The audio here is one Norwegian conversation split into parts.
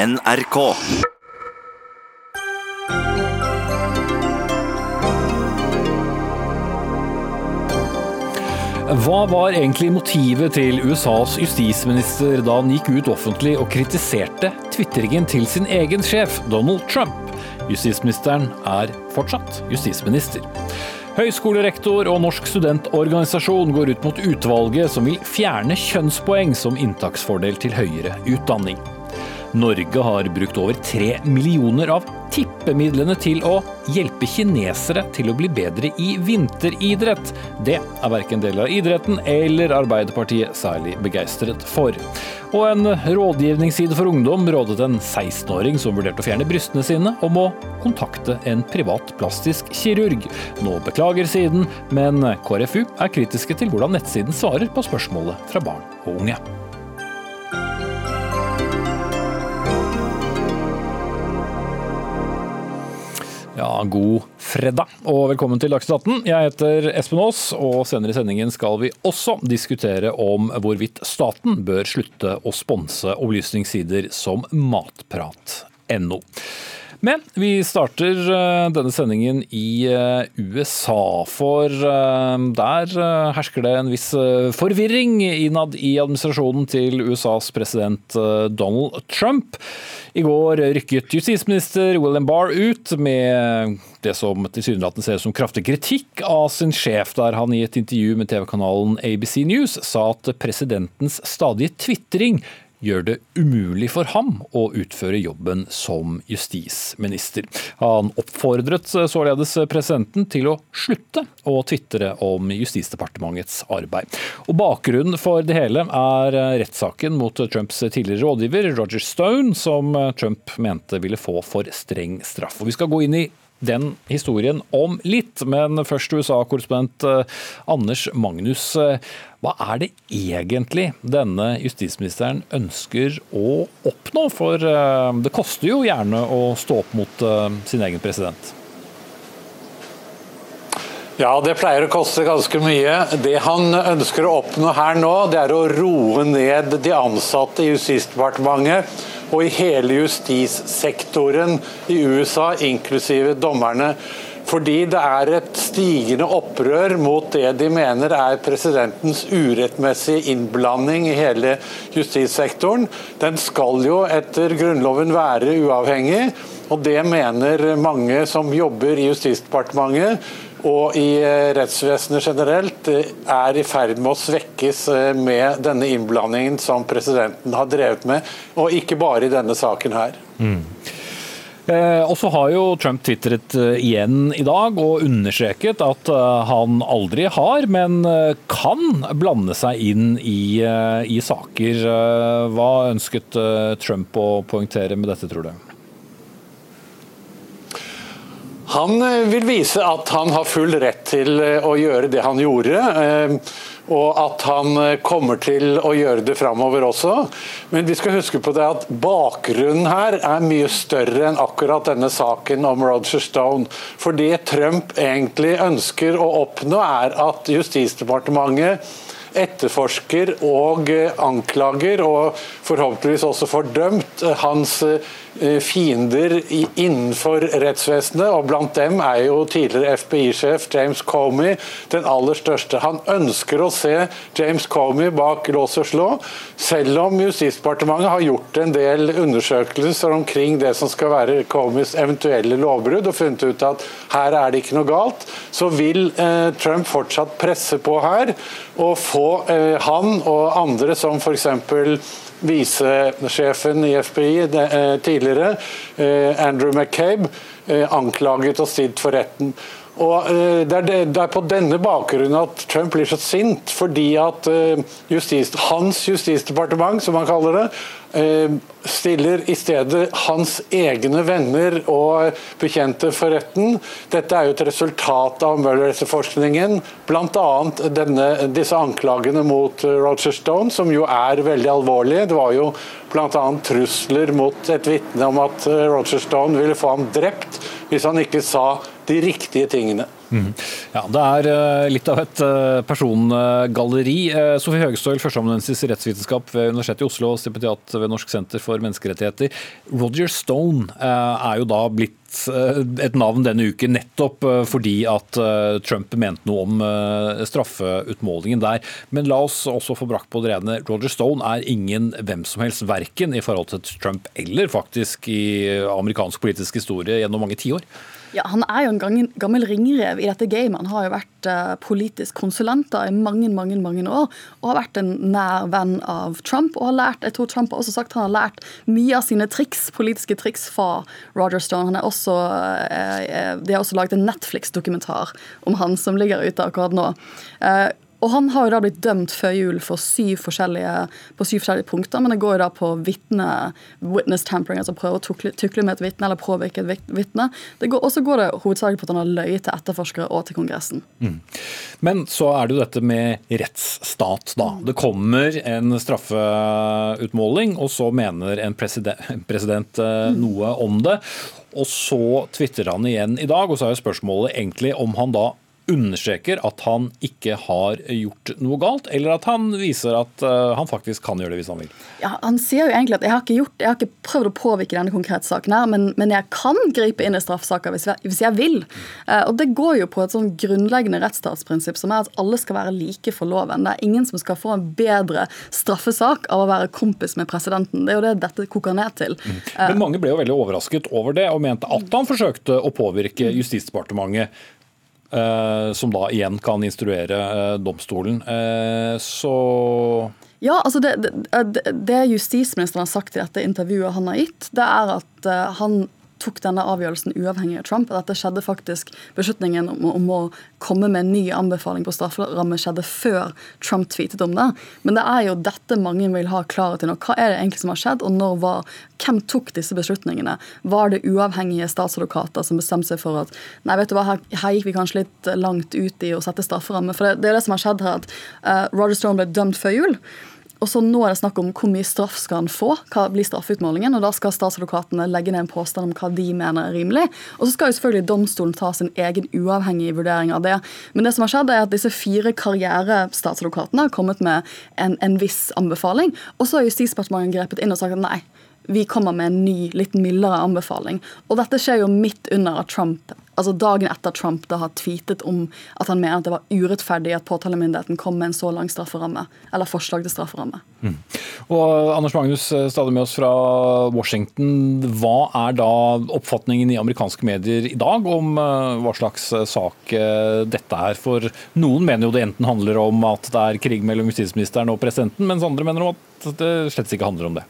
NRK. Hva var egentlig motivet til USAs justisminister da han gikk ut offentlig og kritiserte tvitringen til sin egen sjef, Donald Trump? Justisministeren er fortsatt justisminister. Høyskolerektor og Norsk studentorganisasjon går ut mot utvalget som vil fjerne kjønnspoeng som inntaksfordel til høyere utdanning. Norge har brukt over tre millioner av tippemidlene til å hjelpe kinesere til å bli bedre i vinteridrett. Det er verken del av idretten eller Arbeiderpartiet særlig begeistret for. Og en rådgivningsside for ungdom rådet en 16-åring som vurderte å fjerne brystene sine, om å kontakte en privat plastisk kirurg. Nå beklager siden, men KrFU er kritiske til hvordan nettsiden svarer på spørsmålet fra barn og unge. Ja, god fredag og velkommen til Dagsnytt 18. Jeg heter Espen Aas, og senere i sendingen skal vi også diskutere om hvorvidt staten bør slutte å sponse opplysningssider som matprat.no. Men vi starter eh, denne sendingen i eh, USA, for eh, der hersker det en viss forvirring innad i administrasjonen til USAs president Donald Trump. I går rykket justisminister William Barr ut med det som tilsynelatende ser ut som kraftig kritikk av sin sjef, der han i et intervju med TV-kanalen ABC News sa at presidentens stadige tvitring gjør det umulig for ham å utføre jobben som justisminister. Han oppfordret således presidenten til å slutte å tvitre om Justisdepartementets arbeid. Og Bakgrunnen for det hele er rettssaken mot Trumps tidligere rådgiver Roger Stone, som Trump mente ville få for streng straff. Og Vi skal gå inn i den historien om litt, men først USA-korrespondent Anders Magnus. Hva er det egentlig denne justisministeren ønsker å oppnå? For det koster jo gjerne å stå opp mot sin egen president. Ja, det pleier å koste ganske mye. Det han ønsker å oppnå her nå, det er å roe ned de ansatte i Justisdepartementet og i hele justissektoren i USA, inklusive dommerne. Fordi det er et stigende opprør mot det de mener er presidentens urettmessige innblanding i hele justissektoren. Den skal jo etter Grunnloven være uavhengig, og det mener mange som jobber i Justisdepartementet og i rettsvesenet generelt, er i ferd med å svekkes med denne innblandingen som presidenten har drevet med, og ikke bare i denne saken her. Mm. Og så har jo Trump tvitret igjen i dag og understreket at han aldri har, men kan blande seg inn i, i saker. Hva ønsket Trump å poengtere med dette, tror du? Han vil vise at han har full rett til å gjøre det han gjorde. Og at han kommer til å gjøre det framover også. Men vi skal huske på det at bakgrunnen her er mye større enn akkurat denne saken om Roger Stone. For det Trump egentlig ønsker å oppnå, er at Justisdepartementet etterforsker og anklager, og forhåpentligvis også fordømt, hans fiender innenfor rettsvesenet, og blant dem er jo tidligere FBI-sjef James Comey den aller største. Han ønsker å se James Comey bak lås og slå, selv om Justisdepartementet har gjort en del undersøkelser omkring det som skal være Comeys eventuelle lovbrudd, og funnet ut at her er det ikke noe galt, så vil eh, Trump fortsatt presse på her og få eh, han og andre som f.eks visesjefen i FBI tidligere, Andrew McCabe, anklaget og stilt for retten. Og det er, på denne bakgrunnen at Trump blir så sint, fordi at justis, hans justisdepartement, som han kaller det, stiller i stedet hans egne venner og bekjente for retten. Dette er jo et resultat av Møller-etterforskningen, bl.a. disse anklagene mot Roger Stone, som jo er veldig alvorlige. Det var jo bl.a. trusler mot et vitne om at Roger Stone ville få ham drept hvis han ikke sa de riktige tingene. Mm. Ja, Det er litt av et persongalleri. Sofie Høgestøl, førsteamanuensis i rettsvitenskap ved Universitetet i Oslo, stipendiat ved Norsk senter for menneskerettigheter. Roger Stone er jo da blitt et navn denne uken nettopp fordi at Trump mente noe om straffeutmålingen der. Men la oss også få brakt på det rene. Roger Stone er ingen hvem som helst, verken i forhold til Trump eller faktisk i amerikansk politisk historie gjennom mange tiår. Ja, Han er jo en gammel ringrev i dette gamet. Han har jo vært uh, politisk konsulent i mange mange, mange år og har vært en nær venn av Trump. og har lært, jeg tror Trump har også sagt han har lært mye av sine triks, politiske triks fra Roger Stone. Han er også, uh, de har også laget en Netflix-dokumentar om han som ligger ute akkurat nå. Og Han har jo da blitt dømt før jul for syv på syv forskjellige punkter, men det går jo da på vitne, witness tampering, altså prøve å tukle, tukle med et vitne eller påvirke et vitne. Og så går det hovedsakelig på at han har løyet til etterforskere og til Kongressen. Mm. Men så er det jo dette med rettsstat, da. Det kommer en straffeutmåling, og så mener en president, president eh, mm. noe om det. Og så tvitrer han igjen i dag, og så er jo spørsmålet egentlig om han da understreker at han ikke har gjort noe galt, eller at han viser at uh, han faktisk kan gjøre det hvis han vil? Ja, Han sier jo egentlig at jeg har ikke, gjort, jeg har ikke prøvd å påvirke denne konkrete saken, her, men, men jeg kan gripe inn i straffesaker hvis, hvis, jeg vil. Uh, og Det går jo på et sånn grunnleggende rettsstatsprinsipp som er at alle skal være like for loven. Det er ingen som skal få en bedre straffesak av å være kompis med presidenten. Det er jo det dette koker ned til. Mm. Men mange ble jo veldig overrasket over det, og mente at han forsøkte å påvirke Justisdepartementet Eh, som da igjen kan instruere eh, domstolen. Eh, så ja, altså det, det, det, justisministeren har sagt i dette intervjuet han har gitt, det er at han tok denne avgjørelsen uavhengig av Trump. Dette skjedde faktisk, Beslutningen om, om, å komme med en ny anbefaling på strafferamme skjedde før Trump tweetet om det. Men det er jo dette mange vil ha klarhet i nå. Hva er det egentlig som har skjedd, og når var, hvem tok disse beslutningene? Var det uavhengige statsadvokater som bestemte seg for at nei, vet du hva, her, her gikk vi kanskje litt langt ut i å sette strafferamme? For det, det er det som har skjedd her, at uh, Roger Stone ble dømt før jul. Og så Nå er det snakk om hvor mye straff skal han få, hva blir straffeutmålingen. og Da skal statsadvokatene legge ned en påstand om hva de mener er rimelig. Og så skal jo selvfølgelig domstolen ta sin egen uavhengige vurdering av det. Men det som har skjedd er at disse fire karrierestatsadvokatene har kommet med en, en viss anbefaling. Og så har Justisdepartementet grepet inn og sagt at nei, vi kommer med en ny, litt mildere anbefaling. Og dette skjer jo midt under at Trump altså dagen etter Trump da har tweetet om at han mener at det var urettferdig at påtalemyndigheten kom med en så lang strafferamme, eller forslag til strafferamme. Mm. Og Anders Magnus, eh, stadig med oss fra Washington. Hva er da oppfatningen i amerikanske medier i dag om uh, hva slags eh, sak dette er? For noen mener jo det enten handler om at det er krig mellom justisministeren og presidenten, mens andre mener om at det slett ikke handler om det.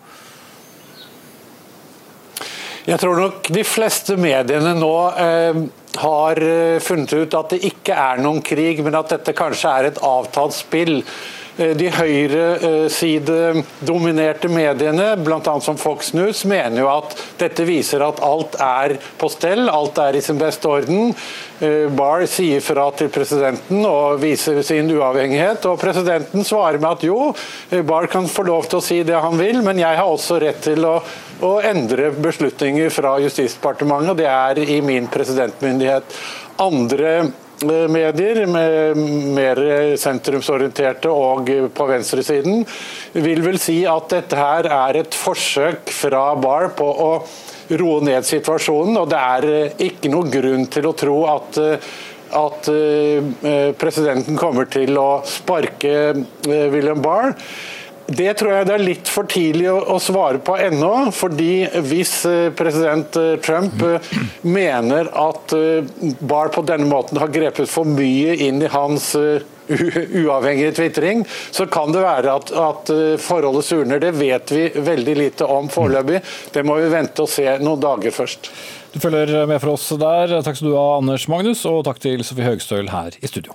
Jeg tror nok de fleste mediene nå eh, har eh, funnet ut at det ikke er noen krig, men at dette kanskje er et avtalt spill. Eh, de høyresidedominerte mediene, bl.a. som Fox News, mener jo at dette viser at alt er på stell, alt er i sin beste orden. Eh, Barr sier fra til presidenten og viser sin uavhengighet, og presidenten svarer med at jo, eh, Barr kan få lov til å si det han vil, men jeg har også rett til å, å endre beslutninger fra Justisdepartementet, og det er i min presidentmyndighet. Andre medier, med mer sentrumsorienterte og på venstresiden, vil vel si at dette her er et forsøk fra Barr på å roe ned situasjonen. Og det er eh, ikke noe grunn til å tro at eh, at eh, presidenten kommer til å sparke William Barr. Det tror jeg det er litt for tidlig å, svare på ennå. fordi hvis eh, president eh, Trump eh, mener at Barr på denne måten har grepet for mye inn i hans uavhengige tvitring, så kan det være at, at forholdet surner. Det vet vi veldig lite om foreløpig. Det må vi vente og se noen dager først. Du følger med for oss der. Takk skal du ha, Anders Magnus, og takk til Sofie Høgstøl her i studio.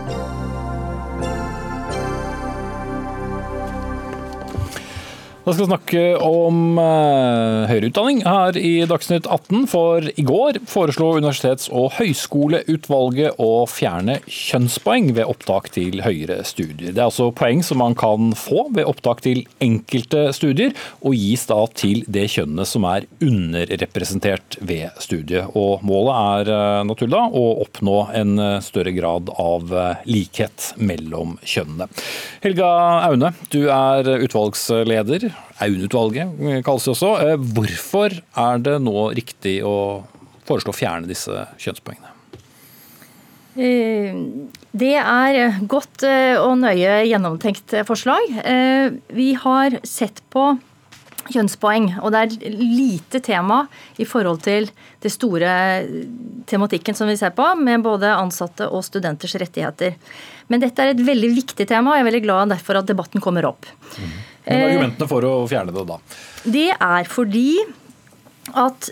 Da skal vi snakke om uh, høyere utdanning her i Dagsnytt 18. For i går foreslo universitets- og høyskoleutvalget å fjerne kjønnspoeng ved opptak til høyere studier. Det er altså poeng som man kan få ved opptak til enkelte studier, og gis da til det kjønnet som er underrepresentert ved studiet. Og målet er uh, naturlig da å oppnå en større grad av likhet mellom kjønnene. Helga Aune, du er utvalgsleder. Aune-utvalget kalles det også. Eh, hvorfor er det nå riktig å foreslå å fjerne disse kjønnspoengene? Eh, det er godt eh, og nøye gjennomtenkt forslag. Vi har sett på kjønnspoeng, og det er lite tema i forhold til det store tematikken som vi ser på, med både ansatte og studenters rettigheter. Men dette er et veldig viktig tema, og jeg er veldig glad derfor at debatten kommer opp. Mm. Men eh, argumentene for å fjerne det, da? Det er fordi at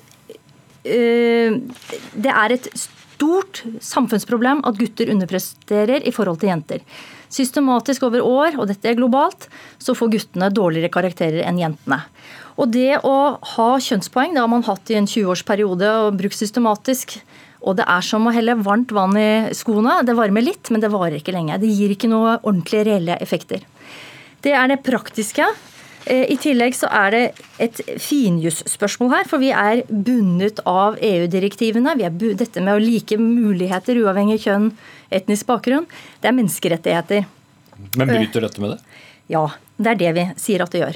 øh, det er et stort samfunnsproblem at gutter underpresterer i forhold til jenter. Systematisk over år, og dette er globalt, så får guttene dårligere karakterer enn jentene. Og det å ha kjønnspoeng, det har man hatt i en 20-årsperiode og brukt systematisk. Og det er som å helle varmt vann i skoene. Det varmer litt, men det varer ikke lenge. Det gir ikke noe ordentlig reelle effekter. Det er det praktiske. Eh, I tillegg så er det et finjusspørsmål her, for vi er bundet av EU-direktivene. Dette med å like muligheter uavhengig kjønn, etnisk bakgrunn, det er menneskerettigheter. Men bryter dette med det? Ja, det er det vi sier at det gjør.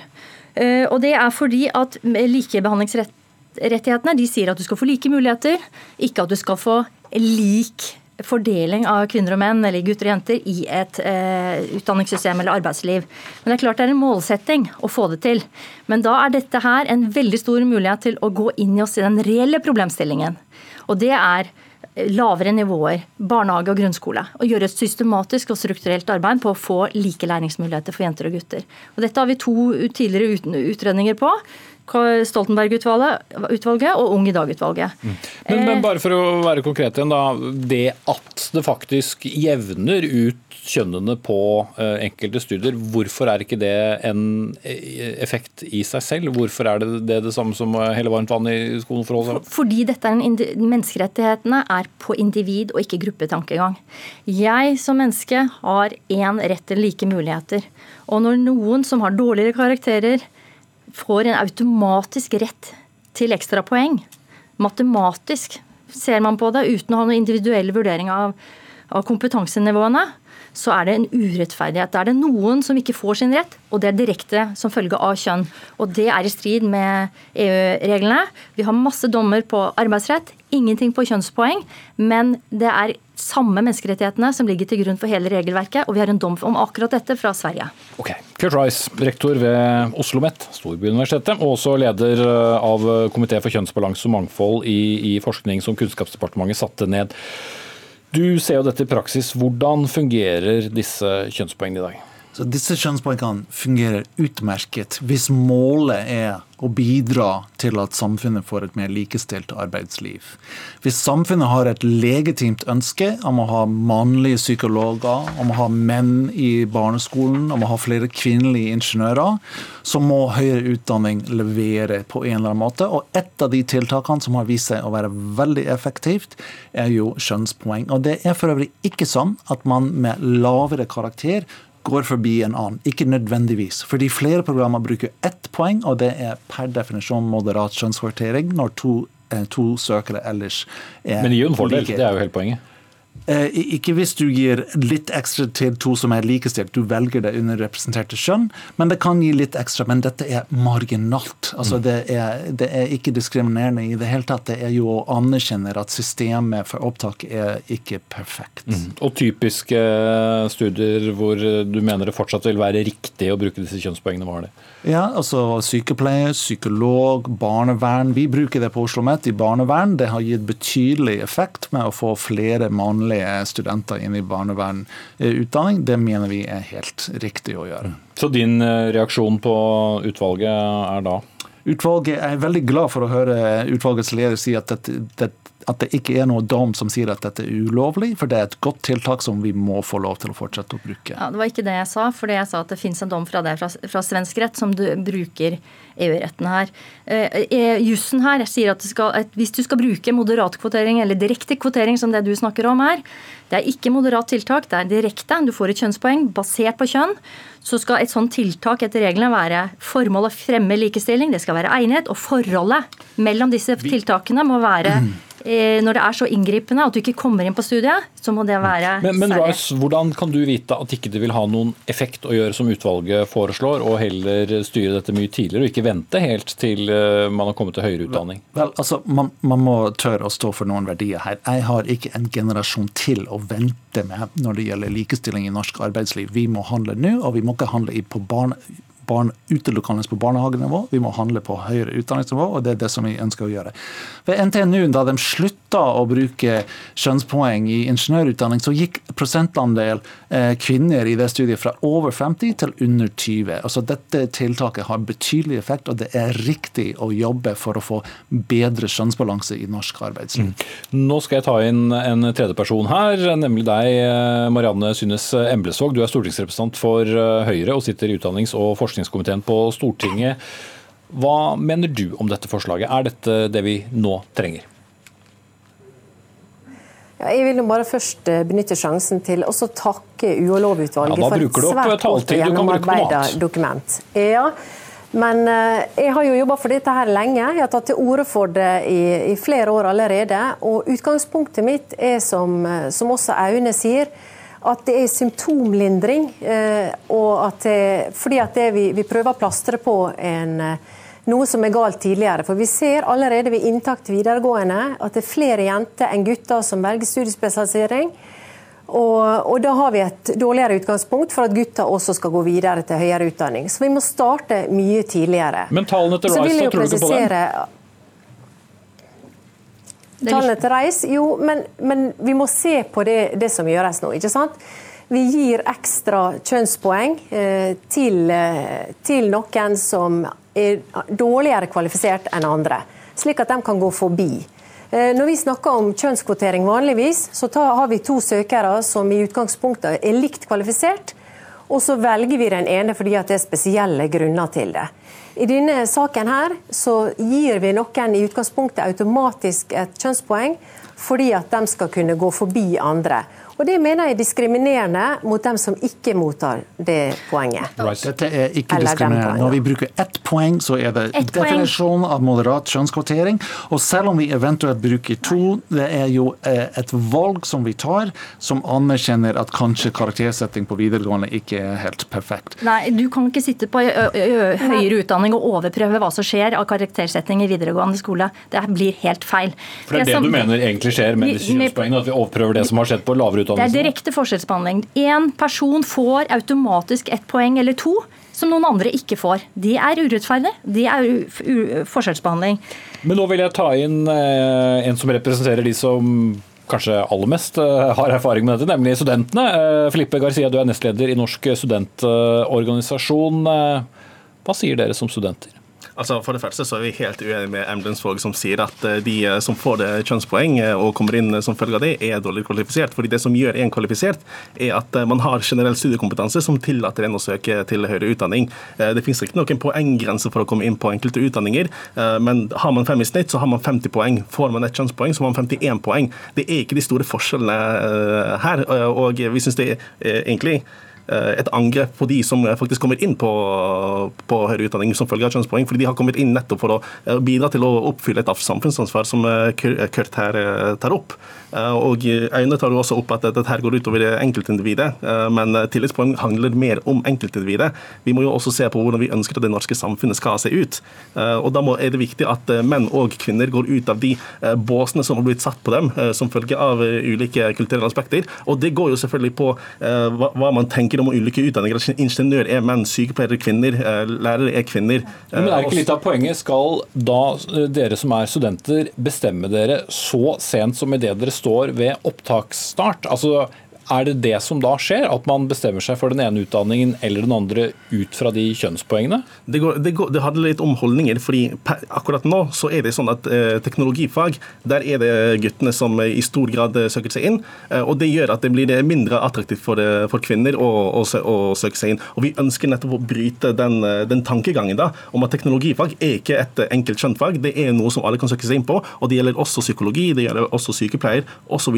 Eh, og det er fordi at likebehandlingsrettighetene de sier at du skal få like muligheter, ikke at du skal få lik fordeling av kvinner og menn eller gutter og jenter i et eh, utdanningssystem eller arbeidsliv. Men det er klart det er en målsetting å få det til. Men da er dette her en veldig stor mulighet til å gå inn i oss i den reelle problemstillingen. Og det er lavere nivåer, barnehage og grunnskole. Og gjøre et systematisk og strukturelt arbeid på å få like læringsmuligheter for jenter og gutter. Og dette har vi to tidligere utredninger på. Stoltenberg-utvalget og Ung i dag-utvalget. Mm. Men, men, bare for å være konkret igjen, da. Det at det faktisk jevner ut kjønnene på uh, enkelte studier, hvorfor er ikke det en eh, effekt i seg selv? Hvorfor er det det, det samme som hele varmt vann i skolen for oss? Fordi dette er en, menneskerettighetene er på individ- og ikke gruppetankegang. Jeg som menneske har én rett til like muligheter. Og når noen som har dårligere karakterer, får en automatisk rett til ekstrapoeng. Matematisk ser man på det uten å ha noen individuell vurdering av, av kompetansenivåene så er det en urettferdighet. Da er det noen som ikke får sin rett, og det er direkte som følge av kjønn. Og det er i strid med EU-reglene. Vi har masse dommer på arbeidsrett, ingenting på kjønnspoeng, men det er samme menneskerettighetene som ligger til grunn for hele regelverket, og vi har en dom om akkurat dette fra Sverige. Ok. Kurt Rice, rektor ved Oslo OsloMet, Storbyuniversitetet, og også leder av Komité for kjønnsbalanse og mangfold i, i forskning som Kunnskapsdepartementet satte ned. Du ser jo dette i praksis. Hvordan fungerer disse kjønnspoengene i dag? Så disse kjønnspoengene fungerer utmerket hvis målet er å bidra til at samfunnet får et mer likestilt arbeidsliv. Hvis samfunnet har et legitimt ønske om å ha mannlige psykologer, om å ha menn i barneskolen, om å ha flere kvinnelige ingeniører, så må høyere utdanning levere på en eller annen måte. Og et av de tiltakene som har vist seg å være veldig effektivt, er jo kjønnspoeng. Og det er for øvrig ikke sånn at man med lavere karakter går forbi en annen. Ikke nødvendigvis. Fordi flere programmer bruker ett poeng, og det er per definisjon moderat kjønnskvartering når to, eh, to søkere ellers er Men det gir jo en fordel, det er jo hele poenget. Eh, ikke hvis du gir litt ekstra til to som er likestilt, du velger det underrepresenterte kjønn. Men det kan gi litt ekstra, men dette er marginalt. Altså, det, er, det er ikke diskriminerende i det hele tatt. Det er jo å anerkjenne at systemet for opptak er ikke perfekt. Mm. Og typiske eh, studier hvor du mener det fortsatt vil være riktig å bruke disse kjønnspoengene, hva er det? Ja, altså Sykepleier, psykolog, barnevern. Vi bruker det på Oslo OsloMet i barnevern. Det har gitt betydelig effekt med å få flere mannlige studenter inn i barnevernutdanning, det mener vi er helt riktig å gjøre. Så din eh, reaksjon på utvalget er da? Utvalget jeg er veldig glad for å høre utvalgets leder si at dette, dette at det ikke er noe dom som sier at dette er ulovlig, for det er et godt tiltak som vi må få lov til å fortsette å bruke. Ja, Det var ikke det jeg sa, for jeg sa at det fins en dom fra det fra, fra svensk rett som du bruker EU-retten her. Eh, eh, jussen her sier at, skal, at, hvis du skal bruke moderat kvotering, eller direkte kvotering som det du snakker om her, det er ikke moderat tiltak, det er direkte. Du får et kjønnspoeng basert på kjønn. Så skal et sånt tiltak etter reglene være formål å fremme likestilling, det skal være egnet, og forholdet mellom disse tiltakene må være når det er så inngripende at du ikke kommer inn på studiet, så må det være Men, men Rice, hvordan kan du vite at ikke det vil ha noen effekt å gjøre som utvalget foreslår, og heller styre dette mye tidligere, og ikke vente helt til eh, man har kommet til høyere utdanning? Vel, altså, man, man må tørre å stå for noen verdier her. Jeg har ikke en generasjon til å vente med når det gjelder likestilling i norsk arbeidsliv. Vi må handle nå, og vi må ikke handle på barn barn utelukkende på barnehagenivå. Vi må handle på høyere utdanningsnivå, og det er det som vi ønsker å gjøre. Ved NTNU, da de slutta å bruke kjønnspoeng i ingeniørutdanning, så gikk prosentandel eh, kvinner i det studiet fra over 50 til under 20. Altså Dette tiltaket har betydelig effekt, og det er riktig å jobbe for å få bedre kjønnsbalanse i norsk arbeidsliv. Mm. Nå skal jeg ta inn en tredjeperson her, nemlig deg, eh, Marianne Synnes Emblesvåg. Du er stortingsrepresentant for eh, Høyre og sitter i utdannings- og forskningskomiteen forskningskomiteen på Stortinget. Hva mener du om dette forslaget? Er dette det vi nå trenger? Ja, jeg vil bare først eh, benytte sjansen til å takke UH-lovutvalget ja, for et svært godt gjennomarbeida dokument. Ja, men eh, jeg har jo jobba for dette her lenge. Jeg har tatt til orde for det i, i, flere år allerede. Og utgangspunktet mitt er, som, eh, som også Aune sier, at det er symptomlindring. Eh, og at det, fordi at det vi, vi prøver å plastre på en, eh, noe som er galt tidligere. For vi ser allerede ved inntak til videregående at det er flere jenter enn gutter som velger studiespesialisering. Og, og, da har vi et dårligere utgangspunkt for at gutter også skal gå videre til høyere utdanning. Så vi må starte mye tidligere. Men tallene til Rice, tror du ikke på det? Tallene til Reis, jo, men, men, vi må se på det, det, som gjøres nå. ikke sant? Vi gir ekstra kjønnspoeng eh, til, eh, til, noen som er dårligere kvalifisert enn andre, slik at de kan gå forbi. Eh, når vi snakker om kjønnskvotering vanligvis, så ta, har vi to søkere som i utgangspunktet er likt kvalifisert, og så velger vi den ene fordi det er spesielle grunner til det. I denne saken her så gir vi noen i utgangspunktet automatisk et kjønnspoeng fordi at de skal kunne gå forbi andre. Og Det mener jeg er diskriminerende mot dem som ikke mottar det poenget. Right. Dette er ikke diskriminerende. Når vi bruker ett poeng, så er det Et definisjon av moderat kjønnskvotering. Og selv om vi eventuelt bruker to, det er jo eh, et valg som vi tar, som anerkjenner at kanskje karaktersetting på videregående ikke er helt perfekt. Nei, du kan ikke sitte på høyere utdanning og overprøve hva som skjer av karaktersetting i videregående skole. Det blir helt feil. For det er det, det du mener egentlig skjer med disse kjønnspoengene, at vi overprøver det som har skjedd på lavere det er direkte forskjellsbehandling. Én person får automatisk ett poeng eller to som noen andre ikke får. Det er urettferdig. Det er forskjellsbehandling. Men nå vil jeg ta inn eh, en som representerer de som kanskje aller mest eh, har erfaring med dette, nemlig studentene. Eh, Filippe Garcia, du er nestleder i Norsk studentorganisasjon. Hva sier dere som studenter? Altså, for det første så er vi helt uenige med Emblensvåg, som sier at eh, de eh, som får det kjønnspoeng eh, og kommer inn som følge av det, er dårlig kvalifisert. Fordi Det som gjør en kvalifisert, er at man har generell studiekompetanse som tillater en å søke til høyere utdanning. Det finnes ikke noen poenggrense for å komme inn på enkelte utdanninger, men har man fem i snitt, så har man 50 poeng. Får man et kjønnspoeng, så har man 51 poeng. Det er ikke de store forskjellene her, og vi syns det er egentlig et angrep på de som faktisk kommer inn på, på høyere utdanning som følge av kjønnspoeng. fordi de har kommet inn nettopp for å eh, bidra til å oppfylle et samfunnsansvar som eh, Kurt her tar opp. Og Øyne tar jo også opp at dette her går utover enkeltindividet, men tillitspoeng handler mer om enkeltindividet. Vi må jo også se på hvordan vi ønsker at det norske samfunnet skal se ut. Og Da er det viktig at menn og kvinner går ut av de båsene som har blitt satt på dem som følge av ulike kulturelle aspekter. Og det går jo selvfølgelig på hva man tenker tenker om ulike utdanninger. Ingeniør er menn, sykepleiere er kvinner, eh, lærere er kvinner. Men er ikke litt av poenget? Skal da eh, dere som er studenter bestemme dere så sent som idet dere står ved opptaksstart? Altså Er det det som da skjer, at man bestemmer seg for den ene utdanningen eller den andre ut fra de kjønnspoengene? Det, går, det, går, det handler litt om holdninger. fordi Akkurat nå så er det sånn at eh, teknologifag, der er det guttene som i stor grad eh, søker seg inn. Eh, og Det gjør at det blir mindre attraktivt for, eh, for kvinner å, å, å, søke seg inn. Og Vi ønsker nettopp å bryte den, eh, den, tankegangen da, om at teknologifag er ikke et enkelt kjønnfag, Det er noe som alle kan søke seg inn på. og Det gjelder også psykologi, det gjelder også sykepleier osv.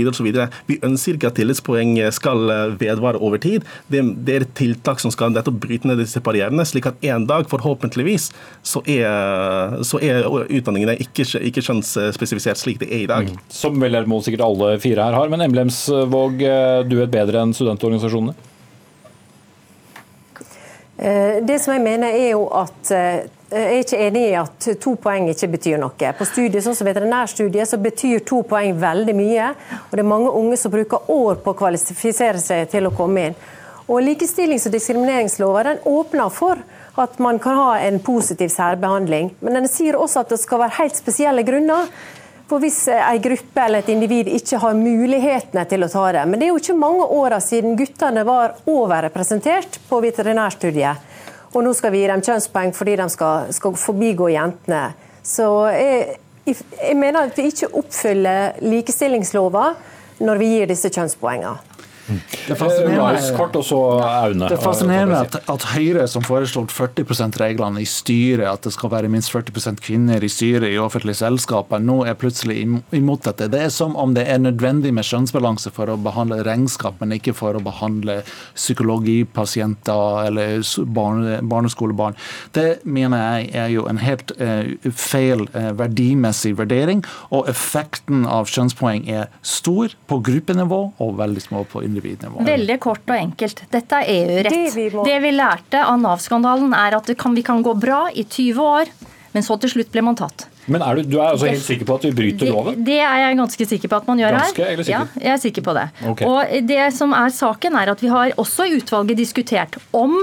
Vi ønsker ikke at tillitspoeng skal eh, vedvare over tid. Det, det er et tiltak som skal nettopp bryte ned disse barrierene, slik at en dag, forhåpentligvis, så er, så er utdanningene ikke, ikke kjønnsspesifisert slik det er i dag. Mm. Som vel er mål sikkert alle fire her har, men Emblemsvåg, eh, du vet bedre enn studentorganisasjonene? Eh, det som jeg mener er jo at er ikke enig i at to poeng ikke betyr noe. På studiet, sånn som veterinærstudiet så betyr to poeng veldig mye. og Det er mange unge som bruker år på å kvalifisere seg til å komme inn. Og Likestillings- og diskrimineringsloven den åpner for at man kan ha en positiv særbehandling. Men den sier også at det skal være helt spesielle grunner. For Hvis en gruppe eller et individ ikke har mulighetene til å ta det. Men det er jo ikke mange åra siden guttene var overrepresentert på veterinærstudiet. Og nå skal vi gi dem kjønnspoeng fordi de skal, skal forbigå jentene. Så jeg, jeg mener at vi ikke oppfyller likestillingslova når vi gir disse kjønnspoengene. Det fascinerer det er at, at, Høyre, som foreslår 40 %-reglene i styret, at det skal være minst 40% kvinner i styret i offentlige selskaper, nå er plutselig imot dette. Det er som om det er nødvendig med skjønnsbalanse for å behandle regnskap, men ikke for å behandle psykologipasienter eller barne, barneskolebarn. Det mener jeg er jo en helt uh, feil uh, verdimessig vurdering, og effekten av skjønnspoeng er stor på gruppenivå og veldig små på individnivå individnivå. Veldig kort og enkelt. Dette er EU-rett. Det, det vi lærte av Nav-skandalen, er at kan, vi kan gå bra i 20 år, men så til slutt blir man tatt. Men er du, du, er altså helt sikker på at vi bryter loven? Det, det er jeg ganske sikker på at man gjør ganske, her. Eller sikker? Ja, jeg er sikker på det. Okay. Og det som er saken, er at vi har også i utvalget diskutert om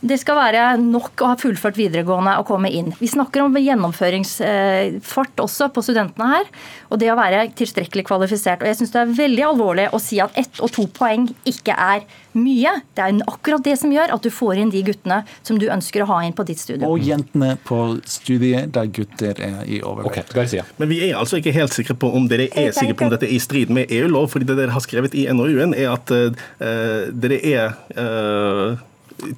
det skal være nok å ha fullført videregående og komme inn. Vi snakker om gjennomføringsfart også på studentene her. Og det å være tilstrekkelig kvalifisert. Og jeg syns det er veldig alvorlig å si at ett og to poeng ikke er mye. Det er akkurat det som gjør at du får inn de guttene som du ønsker å ha inn på ditt studie. Og jentene på studiet der gutter er i overvekt. Okay, Men vi er altså ikke helt sikre på om dere er sikre på om dette er i strid med EU-lov. fordi det dere har skrevet i NOU-en, er at uh, dere er uh,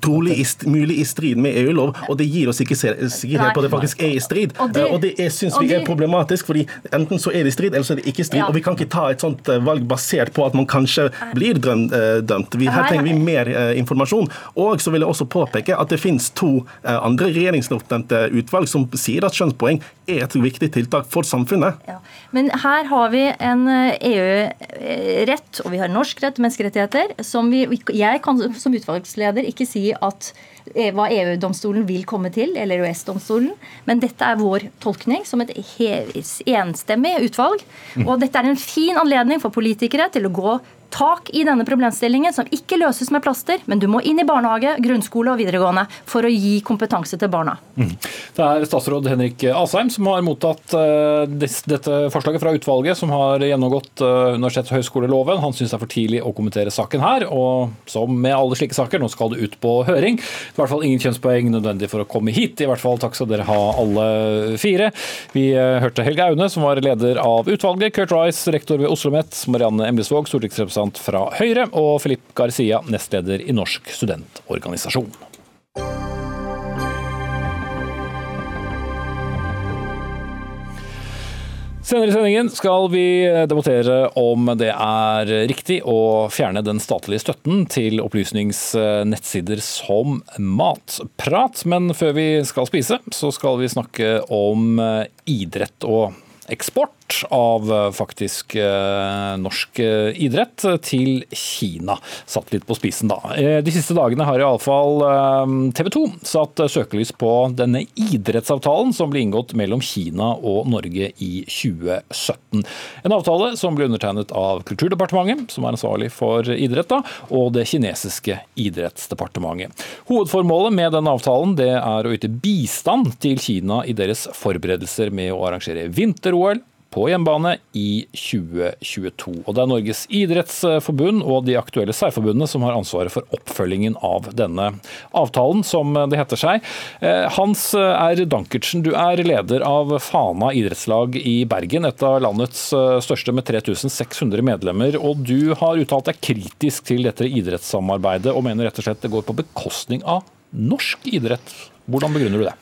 trolig i, mulig i strid med EU-lov, og det gir oss ikke sikkerhet på at det faktisk er i strid. Og det, og det syns vi er problematisk, fordi enten så er det i strid, eller så er det ikke i strid. Ja. Og vi kan ikke ta et sånt eh, valg basert på at man kanskje blir eh, dømt. Vi, her trenger vi mer uh, informasjon. Og så vil jeg også påpeke at det finnes to uh, andre regjeringsoppnevnte utvalg som sier at skjønnspoeng er et viktig tiltak for samfunnet. Ja. Men her har vi en EU-rett, og vi har norsk rett, til menneskerettigheter, som vi, jeg kan som utvalgsleder ikke si at eh, hva EU-domstolen vil komme til, eller EØS-domstolen. Men dette er vår tolkning som et enstemmig utvalg. Og dette er en fin anledning for politikere til å gå tak i denne problemstillingen, som ikke løses med plaster, men du må inn i barnehage, grunnskole og videregående for å gi kompetanse til barna. Mm. Det er statsråd Henrik Asheim som har mottatt uh, dette forslaget fra utvalget, som har gjennomgått uh, universitets- og høyskoleloven. Han syns det er for tidlig å kommentere saken her, og som med alle slike saker, nå skal det ut på høring. I hvert fall ingen kjønnspoeng nødvendig for å komme hit. I hvert fall takk skal dere ha alle fire. Vi uh, hørte Helge Aune, som var leder av utvalget, Kurt Rice, rektor ved Oslo OsloMet, Marianne Emlisvåg, stortingsrepresentant representant fra Høyre, og Filip Garcia, nestleder i Norsk studentorganisasjon. Senere i sendingen skal vi debattere om det er riktig å fjerne den statlige støtten til opplysningsnettsider som Matprat. Men før vi skal spise, så skal vi snakke om idrett og eksport av eh, faktisk eh, norsk eh, idrett til Kina. Satt litt på spisen, da. De siste dagene har iallfall TV 2 satt søkelys på denne idrettsavtalen som ble inngått mellom Kina og Norge i 2017. En avtale som ble undertegnet av Kulturdepartementet, som er ansvarlig for idrett, da, og det kinesiske idrettsdepartementet. Hovedformålet med denne avtalen er å yte bistand til Kina i deres forberedelser med å arrangere vinter-OL, på hjemmebane i 2022. Og Det er Norges idrettsforbund og de aktuelle særforbundene som har ansvaret for oppfølgingen av denne avtalen, som det heter seg. Eh, Hans R. Dankertsen, du er leder av Fana idrettslag i Bergen, et av landets eh, største med 3600 medlemmer. og Du har uttalt deg kritisk til dette idrettssamarbeidet og mener rett og slett det går på bekostning av norsk idrett. Hvordan begrunner du det?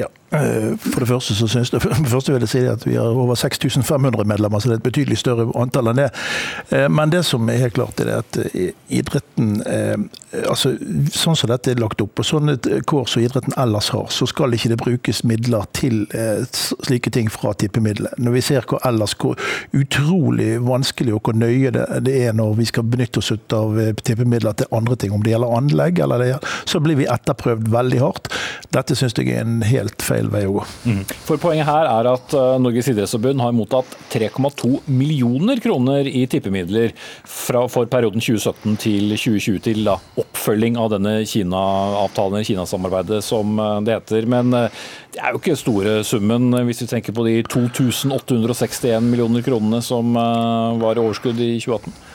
Ja, Eh, for det første så synes det, første vil jeg si at vi har over 6500 medlemmer, så det er et betydelig større antall enn det. Eh, men det som er helt klart, er at eh, idretten altså Sånn som dette er lagt opp, og sånne kår som idretten ellers har, så skal ikke det brukes midler til slike ting fra tippemidlene. Når vi ser hvor ellers hvor utrolig vanskelig og hvor nøye det er når vi skal benytte oss av tippemidler til andre ting, om det gjelder anlegg eller det, så blir vi etterprøvd veldig hardt. Dette syns jeg er en helt feil feil vei å gå. Mm. For Poenget her er at uh, Norges idrettsforbund har mottatt 3,2 millioner kroner i tippemidler fra, for perioden 2017 til 2020 til da, oppfølging av denne Kina-avtalen, Kina-samarbeidet som uh, det heter. Men uh, det er jo ikke store summen hvis vi tenker på de 2861 millioner kronene som var i overskudd i 2018?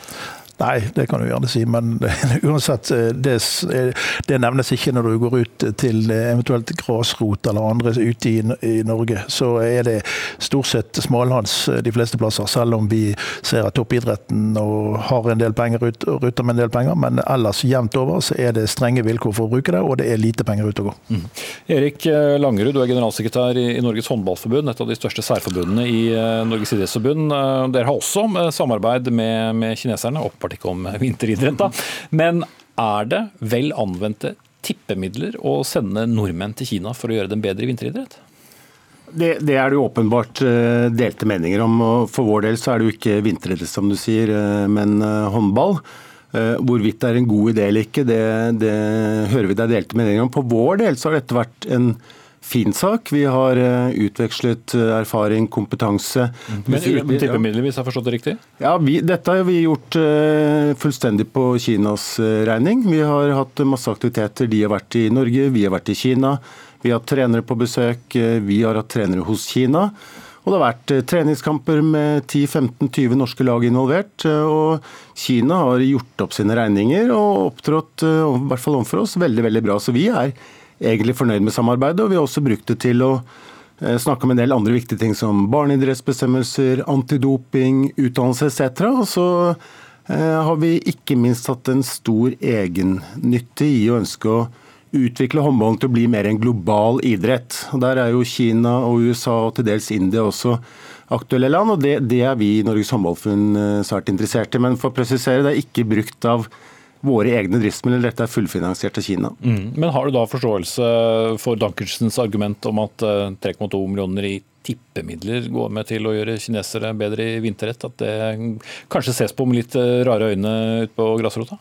Nei, det kan du gjerne si, men uansett, eh, det, eh, det, nevnes ikke når du går ut til eh, eventuelt grasrot eller andre ute i, i, Norge. Så er det stort sett smalhans de fleste plasser, selv om vi ser at toppidretten har en del penger ut, ruter med en del penger. Men ellers jevnt over så er det strenge vilkår for å bruke det, og det er lite penger ut å gå. Mm. Erik Langerud, du er generalsekretær i Norges håndballforbund, et av de største særforbundene i Norges idrettsforbund. Dere har også samarbeid med, med kineserne. opp åpenbart ikke om vinteridrett, da. Men er det vel anvendte tippemidler å sende nordmenn til Kina for å gjøre dem bedre i vinteridrett? Det, det, er det jo åpenbart eh, delte meninger om. og For vår del så er det jo ikke vinteridrett, som du sier, eh, men eh, håndball. Hvorvidt det er en god idé eller ikke, det, det hører vi er delte meninger om. På vår del så har dette vært en fin sak. Vi har eh, utvekslet eh, erfaring, kompetanse. Men uten tippemidler, hvis jeg har forstått det riktig? Ja, vi, Dette har vi gjort uh, fullstendig på Kinas regning. Vi har hatt masse aktiviteter. De har vært i Norge, vi har vært i Kina. Vi har hatt trenere på besøk, vi har hatt trenere hos Kina. Og det har vært treningskamper med 10-15-20 norske lag involvert. Og Kina har gjort opp sine regninger og opptrådt, i hvert fall overfor oss, veldig veldig bra. Så vi er egentlig fornøyd med samarbeidet, og vi har også brukt det til å eh, snakke om en del andre viktige ting som barneidrettsbestemmelser, antidoping, utdannelse etc. Og så eh, har vi ikke minst hatt en stor egennytte i å ønske å utvikle håndballen til å bli mer en global idrett. Og Der er jo Kina og USA og til dels India også aktuelle land, og det, det er vi i Norges håndballforbund eh, svært interessert i. Men for å presisere, det er ikke brukt av våre egne driftsmidler. Dette er fullfinansiert av Kina. Mm. Men har du da forståelse for Dankersens argument om at 3,2 eh, millioner i tippemidler går med til å gjøre kinesere bedre i vinterrett? At det kanskje ses på med litt eh, rare øyne ute på grasrota?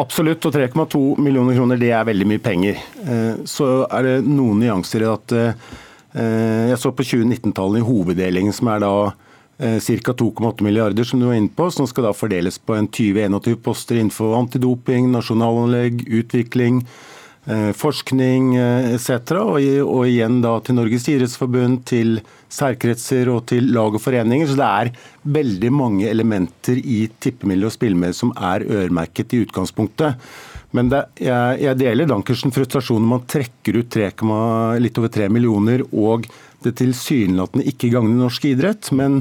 Absolutt, og 3,2 millioner kroner det er veldig mye penger. Eh, så er det noen nyanser i at jeg så på 2019-tallene i hoveddelingen, som er da ca. 2,8 milliarder som du var inne på, som skal da fordeles på en 20-21 poster innenfor antidoping, nasjonalanlegg, utvikling, eh, forskning eh, etc. Og igjen da til Norges idrettsforbund, til særkretser og til lag og foreninger. Så det er veldig mange elementer i tippemidler og spillemidler som er øremerket i utgangspunktet. Men det, jeg, jeg, deler Dankersen frustrasjon når man trekker ut 3, litt over 3 millioner og det tilsynelatende ikke gagner norsk idrett. Men,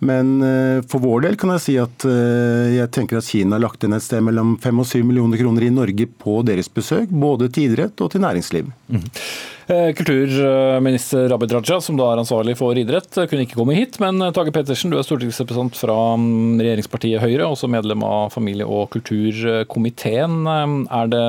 men, eh, for vår del kan jeg si at eh, jeg tenker at Kina har lagt inn et sted mellom 5 og 7 millioner kroner i Norge på deres besøk, både til idrett og til næringsliv. Mm. Kulturminister Rabid Raja, som da er ansvarlig for idrett, kunne ikke komme hit. Men Tage Pettersen, du er stortingsrepresentant fra mm, regjeringspartiet Høyre, også medlem av familie- og kulturkomiteen. Er det,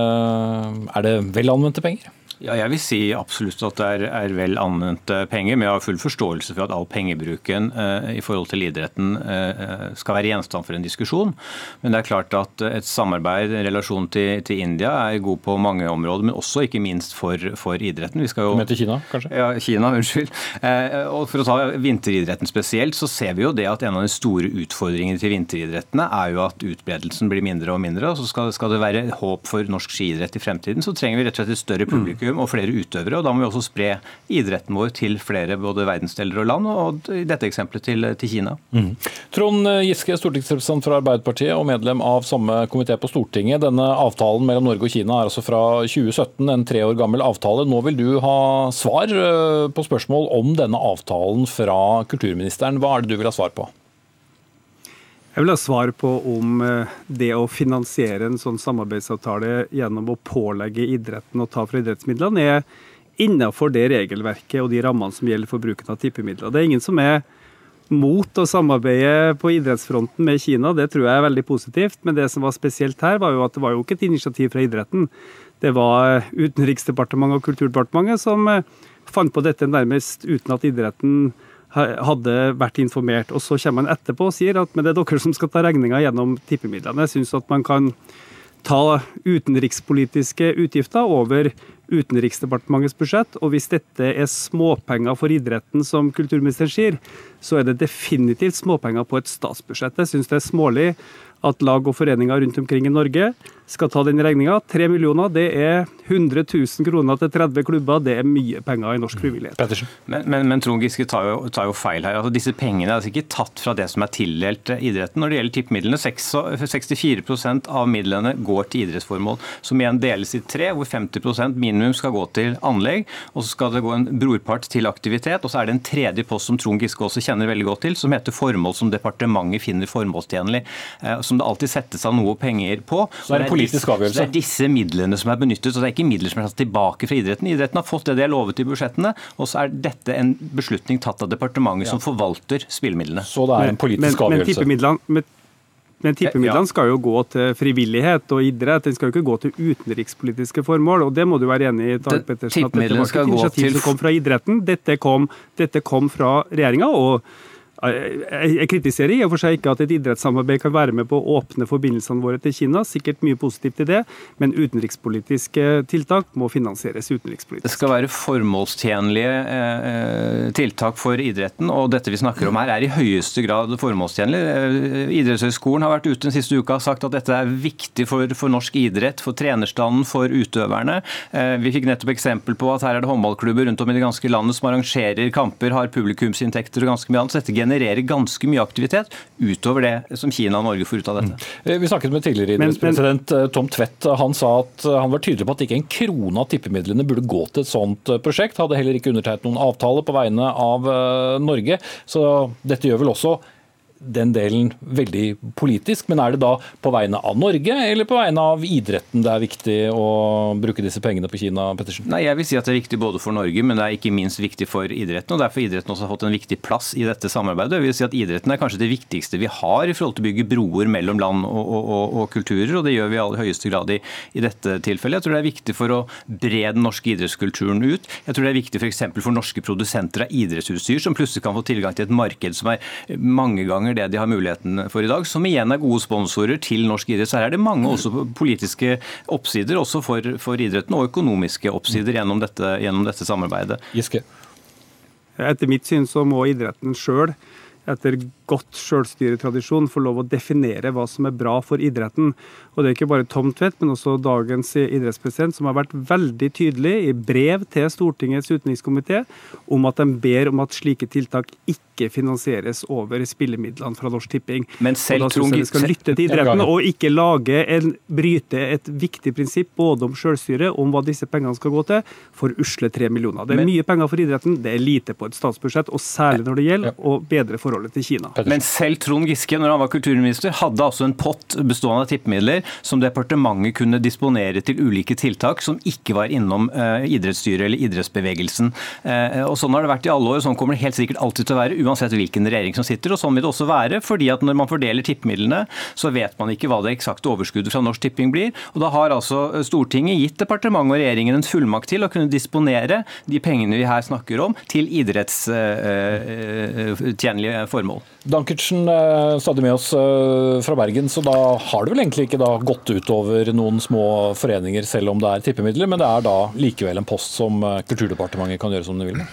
er det vel penger? Ja, jeg vil si absolutt at det er, er vel anvendte penger. Men jeg har full forståelse for at all pengebruken eh, i forhold til idretten eh, skal være gjenstand for en diskusjon. Men det er klart at et samarbeid, en relasjon til, til, India, er god på mange områder. Men også ikke minst for, for idretten. Vi skal jo, Med til Kina, kanskje? Ja, Kina, unnskyld. Eh, og For å ta vinteridretten spesielt, så ser vi jo det at en av de store utfordringene til vinteridrettene er jo at utbredelsen blir mindre og mindre. og så skal, skal det være håp for norsk skiidrett i fremtiden, så trenger vi rett og slett et større publikum publikum og flere utøvere. og Da må vi også spre idretten vår til flere både verdensdeler og land, og i dette eksempelet til, til Kina. Mm. Trond Giske, stortingsrepresentant fra Arbeiderpartiet og medlem av samme komité på Stortinget. Denne avtalen mellom Norge og Kina er altså fra 2017, en tre år gammel avtale. Nå vil du ha svar eh, på spørsmål om denne avtalen fra kulturministeren. Hva er det du vil ha svar på? Jeg vil ha svar på om eh, det å finansiere en sånn samarbeidsavtale gjennom å pålegge idretten å ta fra idrettsmidlene, er innenfor det regelverket og de rammene som gjelder for bruken av tippemidler. Det er ingen som er mot å samarbeide på idrettsfronten med Kina, det tror jeg er veldig positivt. Men det som var spesielt her, var jo at det var jo ikke et initiativ fra idretten. Det var Utenriksdepartementet og Kulturdepartementet som eh, fant på dette nærmest uten at idretten hadde vært informert. Og så kommer man etterpå og sier at men det er dere som skal ta regninga gjennom tippemidlene. Jeg syns at man kan ta utenrikspolitiske utgifter over Utenriksdepartementets budsjett. Og hvis dette er småpenger for idretten, som kulturministeren sier, så er det definitivt småpenger på et statsbudsjett. Jeg syns det er smålig at lag og foreninger rundt omkring i Norge skal ta den regninga. Tre millioner det er 100 000 kroner til 30 klubber. Det er mye penger i norsk frivillighet. Men, men, men Trond Giske tar jo, tar jo, feil her. Altså, disse pengene er altså ikke tatt fra det som er tildelt idretten. Når det gjelder tippemidlene, 64% av midlene går til idrettsformål, som igjen deles i tre, hvor 50% minimum skal gå til anlegg, og så skal det gå en brorpart til aktivitet, og så er det en tredje post som Trond Giske også kjenner veldig godt til, som heter formål som departementet finner formålstjenlig, eh, som det alltid settes av noe penger på. Så er det politisk avgjørelse. Det er disse midlene som er benyttet, og det er ikke midler som er tatt tilbake fra idretten. Idretten har fått det de har lovet i budsjettene, og så er dette en beslutning tatt av departementet ja. som forvalter spillemidlene. Så det er en politisk men, avgjørelse. Men tippemidlene, men tippemidlene skal jo gå til frivillighet og idrett, den skal jo ikke gå til utenrikspolitiske formål. og Det må du være enig i, Dag Pettersen, at dette var ikke et initiativ som kom fra idretten. Dette kom, dette kom fra regjeringa. og jeg kritiserer i og for seg ikke at et idrettssamarbeid kan være med på å åpne forbindelsene våre til Kina. Sikkert mye positivt i det, men utenrikspolitiske tiltak må finansieres utenrikspolitisk. Det skal være formålstjenlige eh, tiltak for idretten, og dette vi snakker om her er i høyeste grad formålstjenlig. Eh, Idrettshøgskolen har vært ute den siste uka og sagt at dette er viktig for, for norsk idrett, for trenerstanden, for utøverne. Eh, vi fikk nettopp eksempel på at her er det håndballklubber rundt om i det ganske landet som arrangerer kamper, har publikumsinntekter og ganske mye annet. Så dette genererer ganske mye aktivitet utover det som Kina og Norge får ut av dette. Mm. Vi snakket med tidligere idrettspresident eh, Tom Tvedt. Han sa at eh, han var tydelig på at ikke en krone av tippemidlene burde gå til et sånt eh, prosjekt. Hadde heller ikke undertegnet noen avtale på vegne av Norge. Så dette gjør vel også den delen veldig politisk, men er det da på vegne av Norge eller på vegne av idretten det er viktig å bruke disse pengene på Kina? Pettersen? Nei, Jeg vil si at det er viktig både for Norge, men det er ikke minst viktig for idretten. og Derfor idretten også har fått en viktig plass i dette samarbeidet. Jeg vil si at Idretten er kanskje det viktigste vi har i forhold til å bygge broer mellom land og, og, og, og kulturer, og det gjør vi i aller høyeste grad i, i, dette tilfellet. Jeg tror det er viktig for å bre den norske idrettskulturen ut. Jeg tror det er viktig f.eks. For, for norske produsenter av idrettsutstyr, som plutselig kan få tilgang til et marked som er mange ganger ganger det de har muligheten for i dag, som igjen er gode sponsorer til norsk idrett. Så her er det mange også politiske oppsider også for, for idretten, og økonomiske oppsider gjennom dette, gjennom dette samarbeidet. Giske. Etter mitt syn så må idretten sjøl etter godt selvstyretradisjon få lov å definere hva som er bra for idretten. Og Det er ikke bare Tom Tvedt, men også dagens idrettspresident, som har vært veldig tydelig i brev til Stortingets utenrikskomité om at de ber om at slike tiltak ikke finansieres over spillemidlene fra Norsk Tipping. Men selv og da synes jeg vi skal lytte til idretten og ikke lage en, bryte et viktig prinsipp både om selvstyre, om hva disse pengene skal gå til, for usle tre millioner. Det er mye penger for idretten, det er lite på et statsbudsjett, og særlig når det gjelder å bedre forholdet til Kina. Men selv Trond Giske, når han var kulturminister, hadde altså en pott bestående av tippemidler som departementet kunne disponere til ulike tiltak som ikke var innom uh, idrettsstyret eller idrettsbevegelsen. Uh, og Sånn har det vært i alle år, og sånn kommer det helt sikkert alltid til å være, uansett hvilken regjering som sitter. og Sånn vil det også være, fordi at når man fordeler tippemidlene, så vet man ikke hva det eksakte overskuddet fra Norsk Tipping blir. og Da har altså Stortinget gitt departementet og regjeringen en fullmakt til å kunne disponere de pengene vi her snakker om, til idrettstjenlige uh, formål. Dankertsen er stadig med oss fra Bergen, så da har det vel egentlig ikke da gått utover noen små foreninger, selv om det er tippemidler, men det er da likevel en post som eh, Kulturdepartementet kan gjøre som de vil?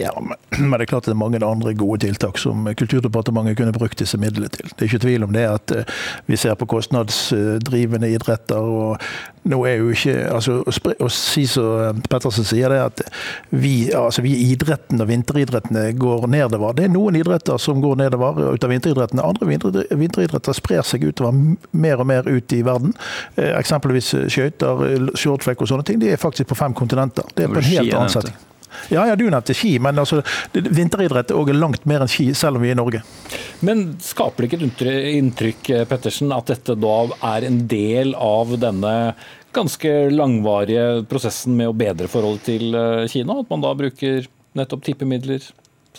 Ja, men det er klart det er mange andre gode tiltak som Kulturdepartementet kunne brukt disse midlene til. Det er ikke tvil om det at eh, vi ser på kostnadsdrivende idretter. og nå er jo ikke, altså Å si som Pettersen sier, det at vi, altså vi idretten og vinteridrettene går nedover. Det er noen idretter som går nedover ut av vinteridrettene. Andre vinteridretter sprer seg utover mer og mer ut i verden. Eh, eksempelvis skøyter, shorttrack og sånne ting. De er faktisk på fem kontinenter. Det er på en helt annen setting. Ja, ja, du nevnte ski, men altså, vinteridrett er langt mer enn ski, selv om vi er i Norge. Men skaper det ikke et inntrykk Pettersen, at dette da er en del av denne ganske langvarige prosessen med å bedre forholdet til eh, Kina? At man da bruker nettopp tippemidler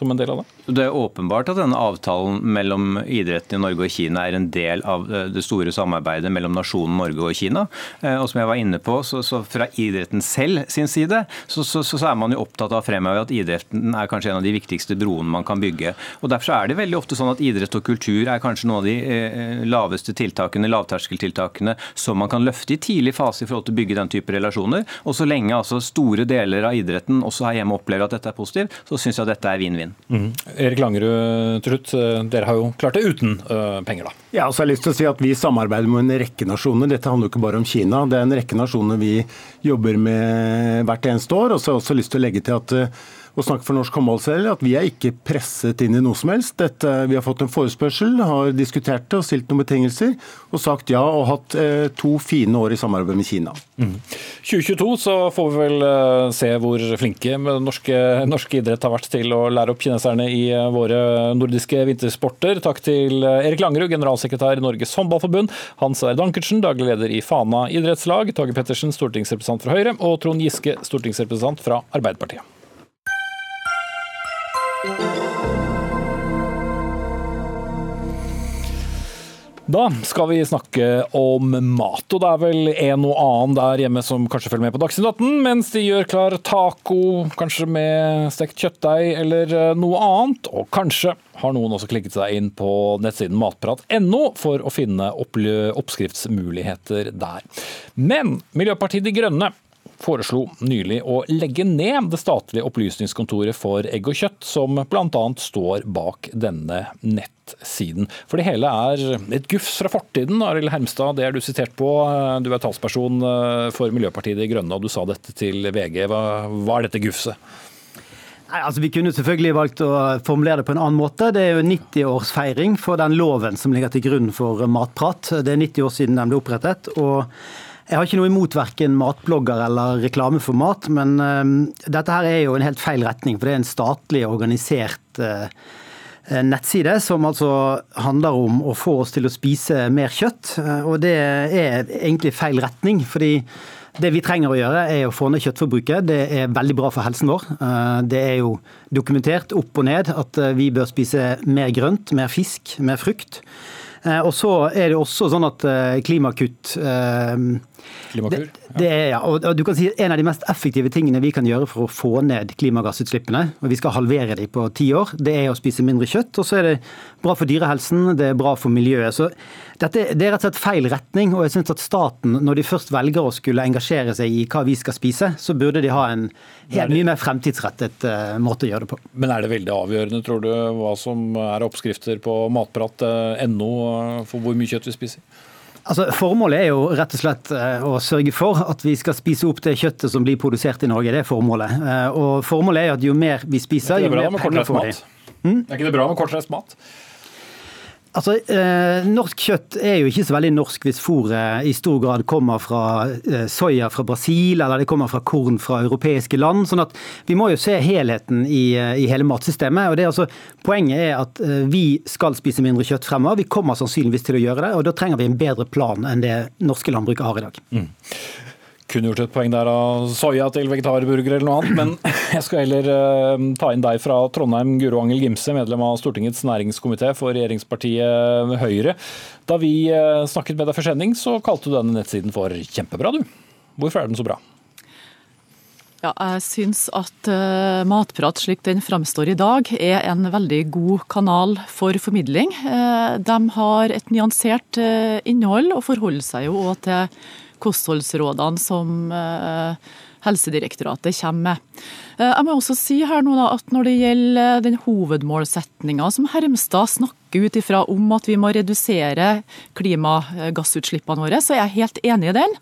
som en del av det? Det er åpenbart at denne avtalen mellom idretten i Norge og Kina er en del av eh, det store samarbeidet mellom nasjonen Norge og Kina. Eh, og som jeg var inne på, så, så Fra idretten selv sin side så, så, så, er man jo opptatt av fremover at idretten er kanskje en av de viktigste broene man kan bygge. Og Derfor er det veldig ofte sånn at idrett og kultur er kanskje noen av de eh, laveste tiltakene, lavterskeltiltakene som man kan løfte i tidlig fase i forhold til å bygge den type relasjoner. Og så lenge altså store deler av idretten også her hjemme opplever at dette er positivt, så syns jeg dette er vinn-vinn. Mm. Erik Langerud, til slutt. Eh, dere har jo klart det uten uh, penger, da. Ja, så har jeg lyst til å si at Vi samarbeider med en rekke nasjoner. Dette handler jo ikke bare om Kina. Det er en rekke nasjoner vi jobber med hvert eneste år. Og så har jeg også lyst til å legge til at uh, å snakke for norsk håndball at vi er ikke presset inn i noe som helst. Dette, vi har fått en forespørsel, har diskutert det og stilt noen betingelser, og sagt ja og hatt eh, to fine år i samarbeid med Kina. Mm. 2022 så får vi vel eh, se hvor flinke norske, norske idrett har vært til å lære opp kineserne i eh, våre nordiske vintersporter. Takk til eh, Erik Langerud, generalsekretær i Norges håndballforbund, Hans Erd Ankertsen, daglig leder i Fana idrettslag, Tage Pettersen, stortingsrepresentant fra Høyre, og Trond Giske, stortingsrepresentant fra Arbeiderpartiet. Da skal vi snakke om mat, og det er vel en og annen der hjemme som kanskje følger med på Dagsnytt 18 mens de gjør klar taco, kanskje med stekt kjøttdeig eller eh, noe annet. Og kanskje har noen også klikket seg inn på nettsiden matprat.no for å finne oppskriftsmuligheter der. Men Miljøpartiet De Grønne foreslo nylig å legge ned det statlige opplysningskontoret for egg og kjøtt, som bl.a. står bak denne nettsiden. For det hele er et gufs fra fortiden. Arild Hermstad, det er du sitert på. Du er talsperson eh, for Miljøpartiet De Grønne, og du sa dette til VG. Hva, hva er dette gufset? Nei, altså Vi kunne selvfølgelig valgt å formulere det på en annen måte. Det er jo 90-årsfeiring for den loven som ligger til grunn for Matprat. Det er 90 år siden den ble opprettet. og jeg har ikke noe imot verken matblogger eller reklame for mat, men uh, dette her er jo en helt feil retning. For det er en statlig organisert uh, nettside som altså handler om å få oss til å spise mer kjøtt. Og det er egentlig feil retning. fordi det vi trenger å gjøre, er å få ned kjøttforbruket. Det er veldig bra for helsen vår. Det er jo dokumentert opp og ned at vi bør spise mer grønt, mer fisk, mer frukt. Og så er det også sånn at klimakutt Klimakur? Det, det er, ja. og, du kan si En av de mest effektive tingene vi kan gjøre for å få ned klimagassutslippene, og vi skal halvere de på ti år, det er å spise mindre kjøtt. Og så er det bra for dyrehelsen, det er bra for miljøet. Så dette, Det er rett og slett feil retning. og jeg synes at Staten, når de først velger å skulle engasjere seg i hva vi skal spise, så burde de ha en helt mye mer fremtidsrettet uh, måte å gjøre det på. Men er det veldig avgjørende, tror du, hva som er oppskrifter på matprat.no eh, for hvor mye kjøtt vi spiser? Altså, Formålet er jo rett og slett eh, å sørge for at vi skal spise opp det kjøttet som blir produsert i Norge. Det er formålet. Eh, og formålet er at jo mer vi spiser, jo mer penger får vi. Er ikke det bra med kortreist mat? Altså, eh, Norsk kjøtt er jo ikke så veldig norsk hvis fôret i stor grad kommer fra eh, soya fra Brasil, eller det kommer fra korn fra europeiske land. sånn at Vi må jo se helheten i, eh, i hele matsystemet. og det er altså, Poenget er at eh, vi skal spise mindre kjøtt fremover. Vi kommer sannsynligvis til å gjøre det, og da trenger vi en bedre plan enn det norske landbruket har i dag. Mm kunne gjort et poeng der av soya til vegetarburger eller noe annet, men jeg skal heller uh, ta inn deg fra Trondheim, Guro Angel Gimse, medlem av Stortingets næringskomité for regjeringspartiet Høyre. Da vi uh, snakket med deg for sending, så kalte du denne nettsiden for kjempebra, du. Hvorfor er den så bra? Ja, jeg syns at uh, Matprat slik den framstår i dag, er en veldig god kanal for formidling. Uh, de har et nyansert uh, innhold og forholder seg jo òg til kostholdsrådene som Helsedirektoratet kommer med. Eh, jeg må også si her nå da, at Når det gjelder den hovedmålsetninga som Hermstad snakker ut ifra om at vi må redusere klimagassutslippene våre, så er jeg helt enig i den.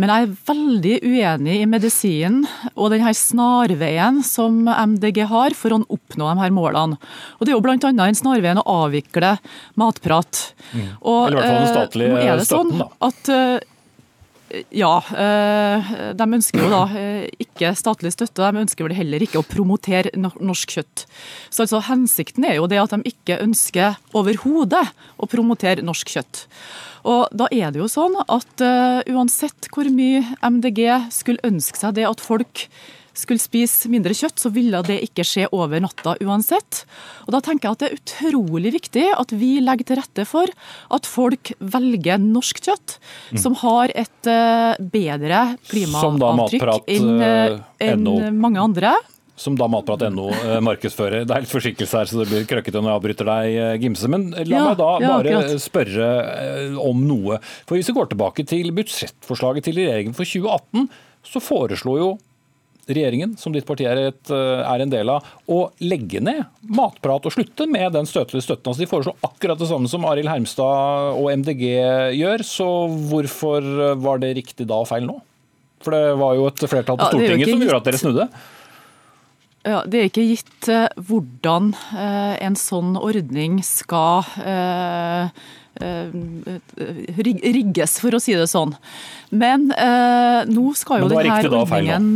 Men jeg er veldig uenig i medisinen og denne snarveien som MDG har for å oppnå de her målene. Og Det er jo bl.a. en snarveien å avvikle matprat. Mm. Og, Eller i hvert fall den statlige eh, støtten, da. At, eh, ja, eh, de ønsker jo da eh, ikke statlig støtte, de ønsker vel heller ikke å promotere norsk kjøtt. Så altså Hensikten er jo det at de ikke ønsker overhodet å promotere norsk kjøtt. Og da er det jo sånn at uh, uansett hvor mye MDG skulle ønske seg det at folk skulle spise mindre kjøtt, så ville det ikke skje over natta uansett. Og Da tenker jeg at det er utrolig viktig at vi legger til rette for at folk velger norsk kjøtt, mm. som har et uh, bedre klimaavtrykk enn en NO. mange andre som da Matprat.no markedsfører. Det er litt forsinkelse her, så det blir krøkkete når jeg avbryter deg, Gimse. Men la ja, meg da ja, bare akkurat. spørre om noe. For Hvis vi går tilbake til budsjettforslaget til regjeringen for 2018, så foreslo jo regjeringen, som ditt parti er, et, eh, er, en del av, å legge ned matprat og slutte med den støtelige støtten. Altså, de foreslår akkurat det samme som Arild Hermstad og MDG gjør, så hvorfor var det riktig da og feil nå? For det var jo et flertall på Stortinget ja, som gjorde at dere snudde. Ja, Det er ikke gitt uh, hvordan en sånn ordning skal rigges, for å si det sånn. Men nå skal jo denne ordningen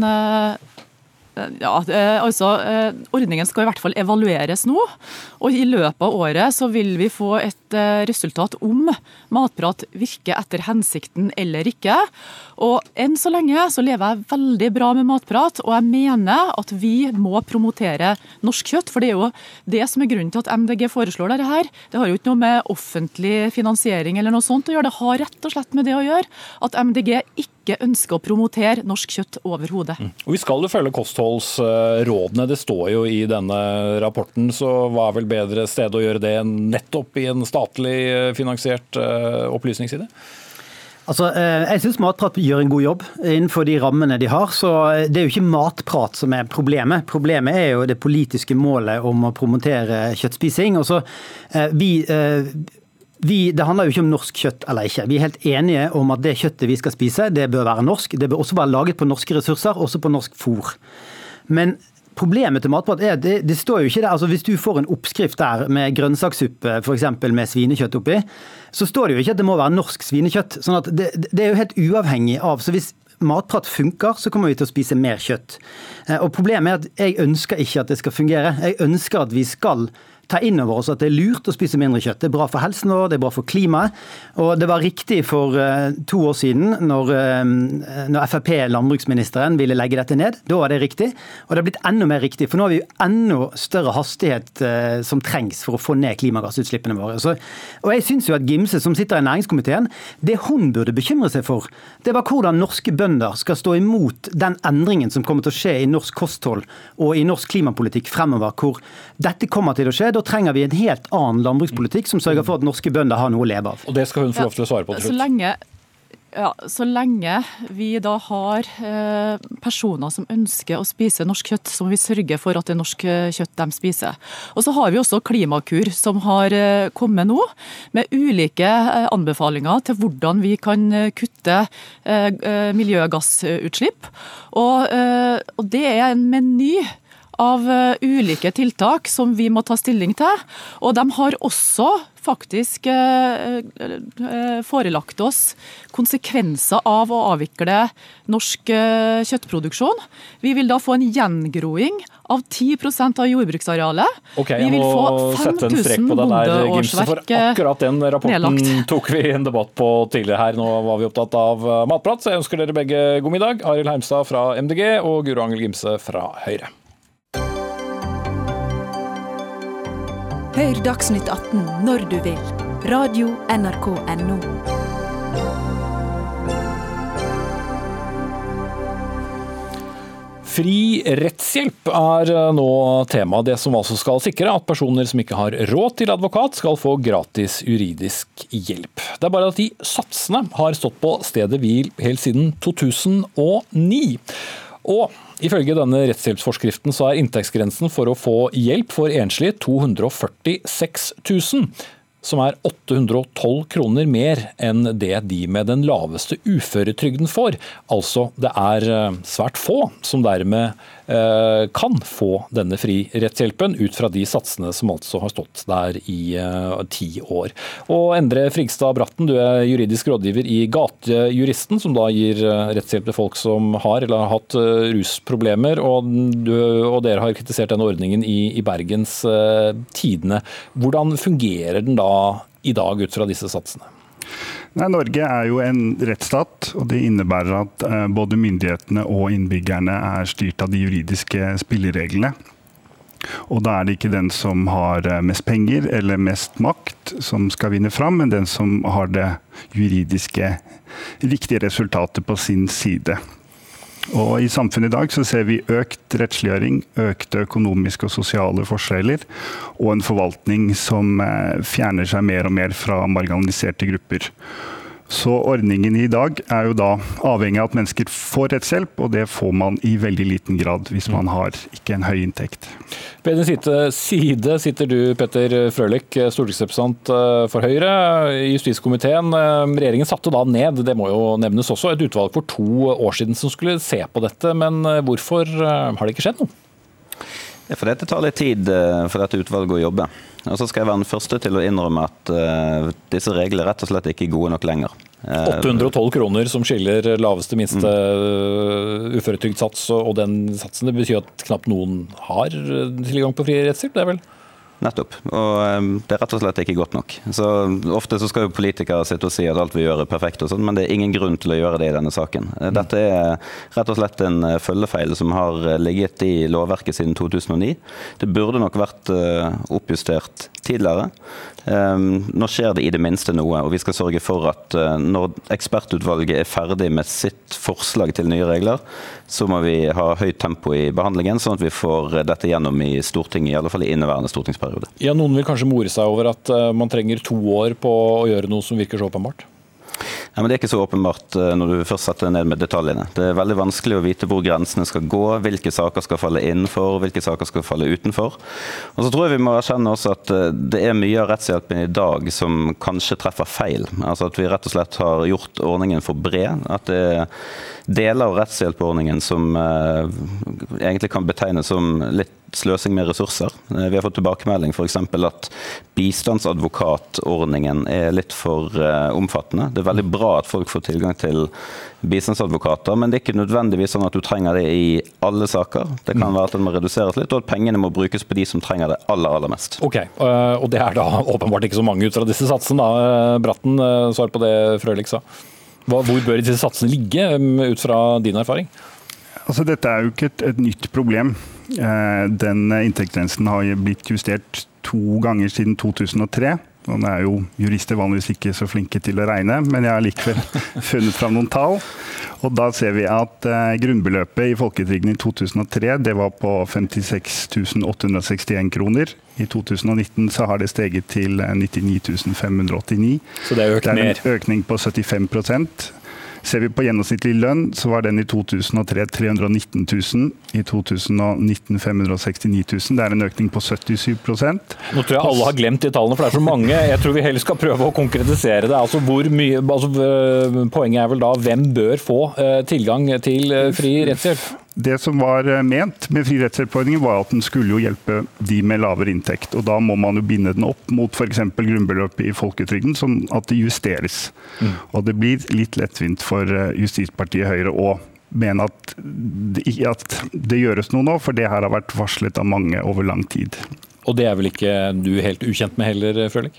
ja, altså Ordningen skal i hvert fall evalueres nå. og I løpet av året så vil vi få et resultat om matprat virker etter hensikten eller ikke. Og Enn så lenge så lever jeg veldig bra med matprat, og jeg mener at vi må promotere norsk kjøtt. For det er jo det som er grunnen til at MDG foreslår dette her. Det har jo ikke noe med offentlig finansiering eller noe sånt å gjøre. Det har rett og slett med det å gjøre at MDG ikke ønsker å promotere norsk kjøtt overhodet. Mm. Vi skal jo følge kostholdsrådene, det står jo i denne rapporten. Så hva er vel bedre sted å gjøre det enn nettopp i en statlig finansiert eh, opplysningsside? Altså, eh, jeg syns Matprat gjør en god jobb innenfor de rammene de har. så eh, Det er jo ikke matprat som er problemet. Problemet er jo det politiske målet om å promotere kjøttspising. Og så, eh, vi, vi, det handler jo ikke om norsk kjøtt eller ikke. Vi er helt enige om at det kjøttet vi skal spise, det bør være norsk. Det bør også være laget på norske ressurser, også på norsk fôr. Men Problemet til matprat er at det, det, står jo ikke der, altså Hvis du får en oppskrift der med grønnsakssuppe f.eks. med svinekjøtt oppi, så står det jo ikke at det må være norsk svinekjøtt. sånn at det, det er jo helt uavhengig av. så hvis matprat funker, så kommer vi til å spise mer kjøtt. Eh, og Problemet er at jeg ønsker ikke at det skal fungere. Jeg ønsker at vi skal ta inn over oss at det er lurt å spise mindre kjøtt. Det er bra for helsen vår, det er bra for klimaet. Og det var riktig for uh, to år siden, når, uh, når Frp, landbruksministeren, ville legge dette ned. Da var det riktig. Og det har blitt enda mer riktig, for nå har vi jo enda større hastighet uh, som trengs for å få ned klimagassutslippene våre. Så, og jeg syns jo at Gimse, som sitter i næringskomiteen, det hun burde bekymre seg for, det var hvordan norske bønder skal stå imot den endringen som kommer til å skje i norsk kosthold og i norsk klimapolitikk fremover, hvor dette kommer til å skje. Da trenger vi en helt annen landbrukspolitikk som sørger for at norske bønder har noe å leve av. Og Det skal hun få lov til å svare på til slutt. Så lenge ja, Så lenge vi da har eh, personer som ønsker å spise norsk kjøtt, så må vi sørge for at det er norsk kjøtt de spiser. Og så har vi også Klimakur som har eh, kommet nå, med ulike eh, anbefalinger til hvordan vi kan eh, kutte eh, miljøgassutslipp. Og, og det er en meny av eh, ulike tiltak som vi må ta stilling til. Og de har også faktisk eh, eh, forelagt oss konsekvenser av å avvikle norsk kjøttproduksjon. Vi vil da få en gjengroing av 10 av jordbruksarealet. Ok, Jeg må sette en strek på det der, Gimse, for akkurat den rapporten nedlagt. tok vi en debatt på tidligere her. Nå var vi opptatt av matprat, så jeg ønsker dere begge god middag. Arild Heimstad fra MDG og Guro Angel Gimse fra Høyre. Hør Dagsnytt 18 når du vil. Radio NRK Radio.nrk.no. Fri rettshjelp er eh, nå tema, det som altså skal sikre at personer som ikke har råd til advokat, skal få gratis juridisk hjelp. Det er bare at de satsene har stått på stedet hvil helt siden 2009. Og ifølge denne rettshjelpsforskriften så er inntektsgrensen for å få hjelp for enslige 246 000 som er 812 kroner mer enn det de med den laveste uføretrygden får. Altså det er eh, svært få som dermed kan få denne fri rettshjelpen, ut fra de satsene som altså har stått der i uh, ti år. Og Endre Frigstad Bratten, du er juridisk rådgiver i Gatejuristen, som da gir eh, rettshjelp til folk som har eller har hatt rusproblemer. Og, du, og, dere har kritisert denne ordningen i, i Bergens Tidende. Hvordan fungerer den da i dag ut fra disse satsene? Nei, Norge er jo en rettsstat, og det innebærer at eh, både myndighetene og innbyggerne er styrt av de juridiske spillereglene. Og da er det ikke den som har eh, mest penger eller mest makt som skal vinne fram, men den som har det juridiske riktige resultatet på sin side. Og I samfunnet i dag så ser vi økt rettsliggjøring, økte økonomiske og sosiale forskjeller, og en forvaltning som eh, fjerner seg mer og mer fra marginaliserte grupper. Så ordningen i dag er jo da avhengig av at mennesker får rettshjelp, og det får man i veldig liten grad hvis man har ikke en høy inntekt. På din side sitter du, Petter Frølich, stortingsrepresentant eh, for Høyre i justiskomiteen. Eh, regjeringen satte da ned, det må jo nevnes også, et utvalg for to år siden som skulle se på dette. Men eh, hvorfor har det ikke skjedd noe? For dette tar litt tid for dette utvalget å jobbe. Og så skal jeg være den første til å innrømme at uh, disse reglene rett og slett ikke er gode nok lenger. Uh, 812 kroner som skiller laveste minste mm. uføretrygdsats og den satsen. Det betyr at knapt noen har tilgang på fri rettshjelp? det er vel? Nettopp. Og um, det er rett og slett ikke godt nok. Så Ofte så skal jo politikere sitte og si at alt vi gjør er perfekt, og sånn, men det er ingen grunn til å gjøre det i denne saken. Mm. Dette er rett og slett en uh, følgefeil som har uh, ligget i lovverket siden 2009. Det burde nok vært oppjustert tidligere. Um, nå skjer det i det minste noe, og vi skal sørge for at når ekspertutvalget er ferdig med sitt forslag til nye regler, så må vi ha høyt tempo i behandlingen, sånn at vi får dette gjennom i Stortinget, i alle fall i inneværende stortingsperiode. Ja, Noen vil kanskje more seg over at uh, man trenger to år på å gjøre noe som virker så åpenbart? Ja, men Det er ikke så åpenbart eh, når du først setter deg ned med detaljene. Det er veldig vanskelig å vite hvor grensene skal gå, hvilke saker skal falle innenfor, hvilke saker skal falle utenfor. Og så tror jeg vi må erkjenne også at eh, det er mye av rettshjelpen i dag som kanskje treffer feil. Altså At vi rett og slett har gjort ordningen for bred. At det er deler av rettshjelpordningen som uh, egentlig kan betegnes som litt sløsing med ressurser. Uh, vi har fått tilbakemelding f.eks. at bistandsadvokatordningen er litt for uh, omfattende. Det er veldig bra at folk får tilgang til bistandsadvokater, men det er ikke nødvendigvis sånn at du trenger det i alle saker. Det kan mm. være at den må reduseres litt, og at pengene må brukes på de som trenger det aller, aller mest. Ok, Og det er da åpenbart ikke så mange ut fra disse satsene, da. Bratten, svar på det Frølich sa. Hvor bør disse satsene ligge, ut fra din erfaring? Altså, dette er jo ikke et, et nytt problem. Eh, den inntektsgrensen har blitt justert to ganger siden 2003. Og nå er jo jurister vanligvis ikke så flinke til å regne, men jeg har likevel funnet fram noen tall. Og da ser vi at eh, grunnbeløpet i folketrygden i 2003 det var på 56 861 kroner. I 2019 så har det steget til 99 eh, 589. Så det er økt mer? Det er en økning på 75 Ser vi på gjennomsnittlig lønn, så var den i 2003 319 000. I 2019 569 000. Det er en økning på 77 Nå tror jeg alle har glemt de tallene, for det er så mange. Jeg tror vi heller skal prøve å konkretisere det. Altså, mye, altså, øh, poenget er vel da hvem bør få uh, tilgang til uh, fri rettshjelp? Det som var eh, ment med fri rettshjelpordningen, var at den skulle jo hjelpe de med lavere inntekt. og Da må man jo binde den opp mot f.eks. grunnbeløpet i folketrygden, sånn at det justeres. Mm. Og Det blir litt lettvint for eh, justispartiet Høyre å mene at at det gjøres noe nå, for det her har vært varslet av mange over lang tid. Og det er vel ikke du helt ukjent med heller, Frølich?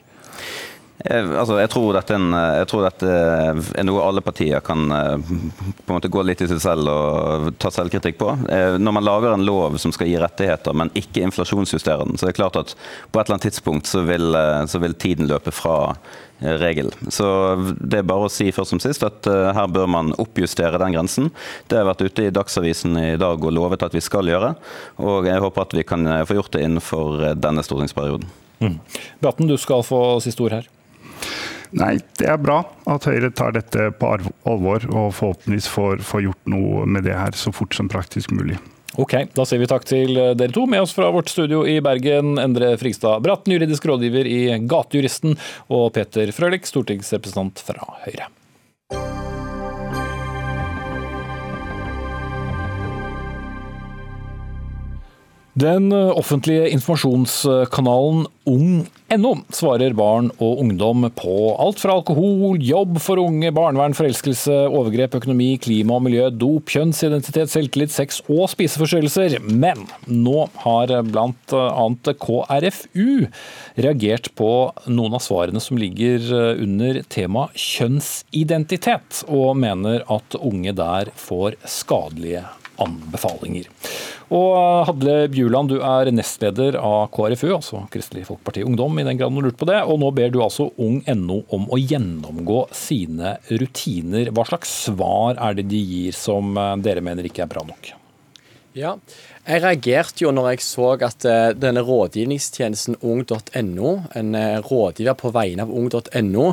Jeg, altså, jeg, tror dette, en, jeg, tror dette er noe alle partier kan på en måte gå litt i seg selv og ta selvkritikk på. Når man lager en lov som skal gi rettigheter, men ikke inflasjonsjustere den, så er det klart at på et eller annet tidspunkt så vil, så vil tiden løpe fra regel. Så Det er bare å si først som sist at her bør man oppjustere den grensen. Det har vært ute i Dagsavisen i dag og lovet at vi skal gjøre. Og jeg håper at vi kan eh, få gjort det innenfor eh, denne stortingsperioden. Mm. Bratten, du skal få siste ord her. Nei, det er bra at Høyre tar dette på alvor og forhåpentligvis får, får gjort noe med det her så fort som praktisk mulig. Ok, Da sier vi takk til eh, dere to. Med oss fra vårt studio i Bergen, Endre Frigstad Bratten, juridisk rådgiver i Gatejuristen, og Peter Frølich, stortingsrepresentant fra Høyre. Den offentlige informasjonskanalen Ung.no svarer barn og ungdom på alt fra alkohol, jobb for unge, barnevern, forelskelse, overgrep, økonomi, klima og miljø, dop, kjønnsidentitet, selvtillit, sex og spiseforstyrrelser. Men nå har bl.a. KrFU reagert på noen av svarene som ligger under tema kjønnsidentitet, og mener at unge der får skadelige anbefalinger. Og Hadle Bjuland, du er nestleder av KrFU, altså Kristelig Folkeparti Ungdom, i den grad du lurte på det. Og nå ber du altså Ung.no om å gjennomgå sine rutiner. Hva slags svar er det de gir som eh, dere mener ikke er bra nok? Ja, jeg reagerte jo når jeg så at uh, denne rådgivningstjenesten ung.no, en rådgiver på vegne av ung.no,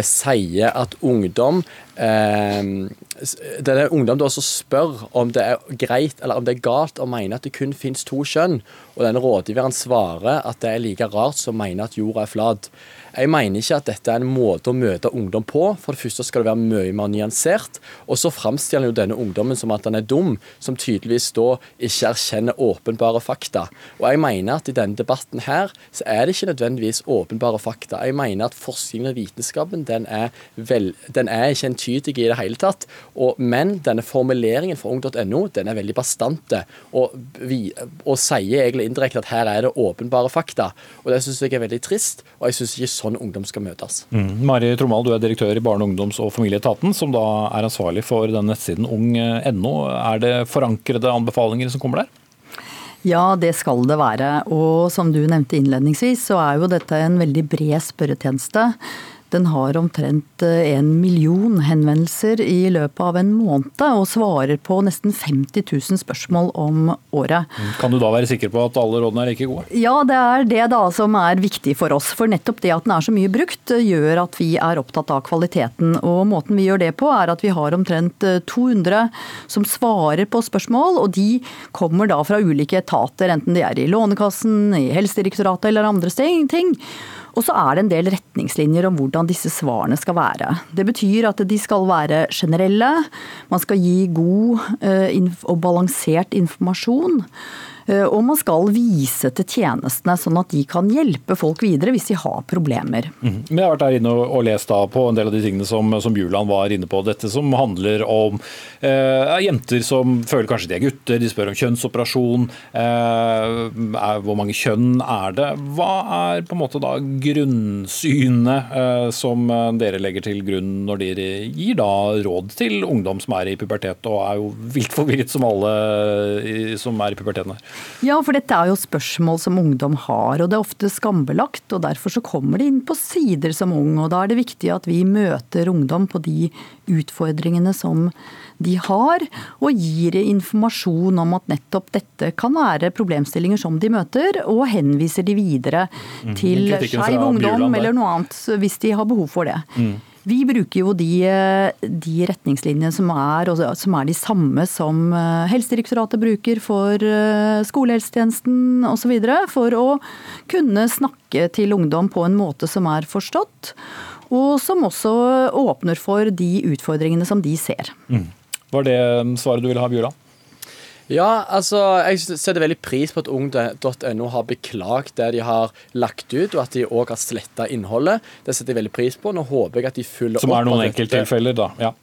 sier at ungdom det er ungdom som spør om det er greit eller om det er galt å mene at det kun finnes to kjønn, og denne rådgiveren svarer at det er like rart som å mene at jorda er flat. Jeg mener ikke at dette er en måte å møte ungdom på. For det første skal det være mye mer nyansert. Og så framstiller han jo denne ungdommen som at han er dum, som tydeligvis da ikke erkjenner åpenbare fakta. Og jeg mener at i denne debatten her, så er det ikke nødvendigvis åpenbare fakta. Jeg mener at forskningen og vitenskapen den er, vel, den er ikke entydig i det hele tatt. Og, men denne formuleringen for ung.no den er veldig bastante, og, vi, og sier egentlig indirekte at her er det åpenbare fakta. Og det syns jeg er veldig trist. og jeg synes ikke sånn ungdom skal møtes. Mm. Mari Tromal, du er direktør i Barne-, ungdoms- og familieetaten, som da er ansvarlig for den nettsiden ung.no. Er det forankrede anbefalinger som kommer der? Ja, det skal det være. Og som du nevnte innledningsvis, så er jo dette en veldig bred spørretjeneste den har omtrent eh, en million henvendelser i løpet av en måned, og svarer på nesten 50 000 spørsmål om året. Mm. Kan du da være sikker på at alle rådene er like gode? Ja, det er det da som er viktig for oss. For nettopp det at den er så mye brukt, gjør at vi er opptatt av kvaliteten. Og måten vi gjør det på, er at vi har omtrent 200 eh, som svarer på spørsmål, og de kommer da fra ulike etater, enten de er i Lånekassen, i Helsedirektoratet eller andre ting. Og så er det en del retningslinjer om hvordan disse svarene skal være. Det betyr at de skal være generelle, man skal gi god eh, og balansert informasjon. Eh, og man skal vise til tjenestene, sånn at de kan hjelpe folk videre hvis de har problemer. Mm. Vi har vært der inne og lest på en del av de tingene som, som Bjuland var inne på. Dette som handler om eh, jenter som føler kanskje de er gutter, de spør om kjønnsoperasjon. Eh, er, hvor mange kjønn er det? Hva er på en måte da grunnsynet eh, som dere legger til grunn når dere gir da råd til ungdom som er i pubertet, og er jo vilt forvirret som alle som er i puberteten her? Ja, for dette er jo spørsmål som ungdom har, og det er ofte skambelagt. og Derfor så kommer de inn på sider som ung, og da er det viktig at vi møter ungdom på de utfordringene som de har, og gir informasjon om at nettopp dette kan være problemstillinger som de møter, og henviser de videre mm. til Skeiv ungdom eller noe annet hvis de har behov for det. Mm. Vi bruker jo de, de retningslinjene som er, som er, de samme som eh, Helsedirektoratet bruker for eh, skolehelsetjenesten osv. For å kunne snakke til ungdom på en måte som er forstått. Og som også åpner for de utfordringene som de ser. Mm. Var det svaret du ville ha, Bjørland? Ja, altså, jeg setter veldig pris på at ung.no har beklagt det de har lagt ut, og at de òg har sletta innholdet. Det setter jeg veldig pris på. Nå håper jeg at de følger opp Som er noen enkelttilfeller, da. ja.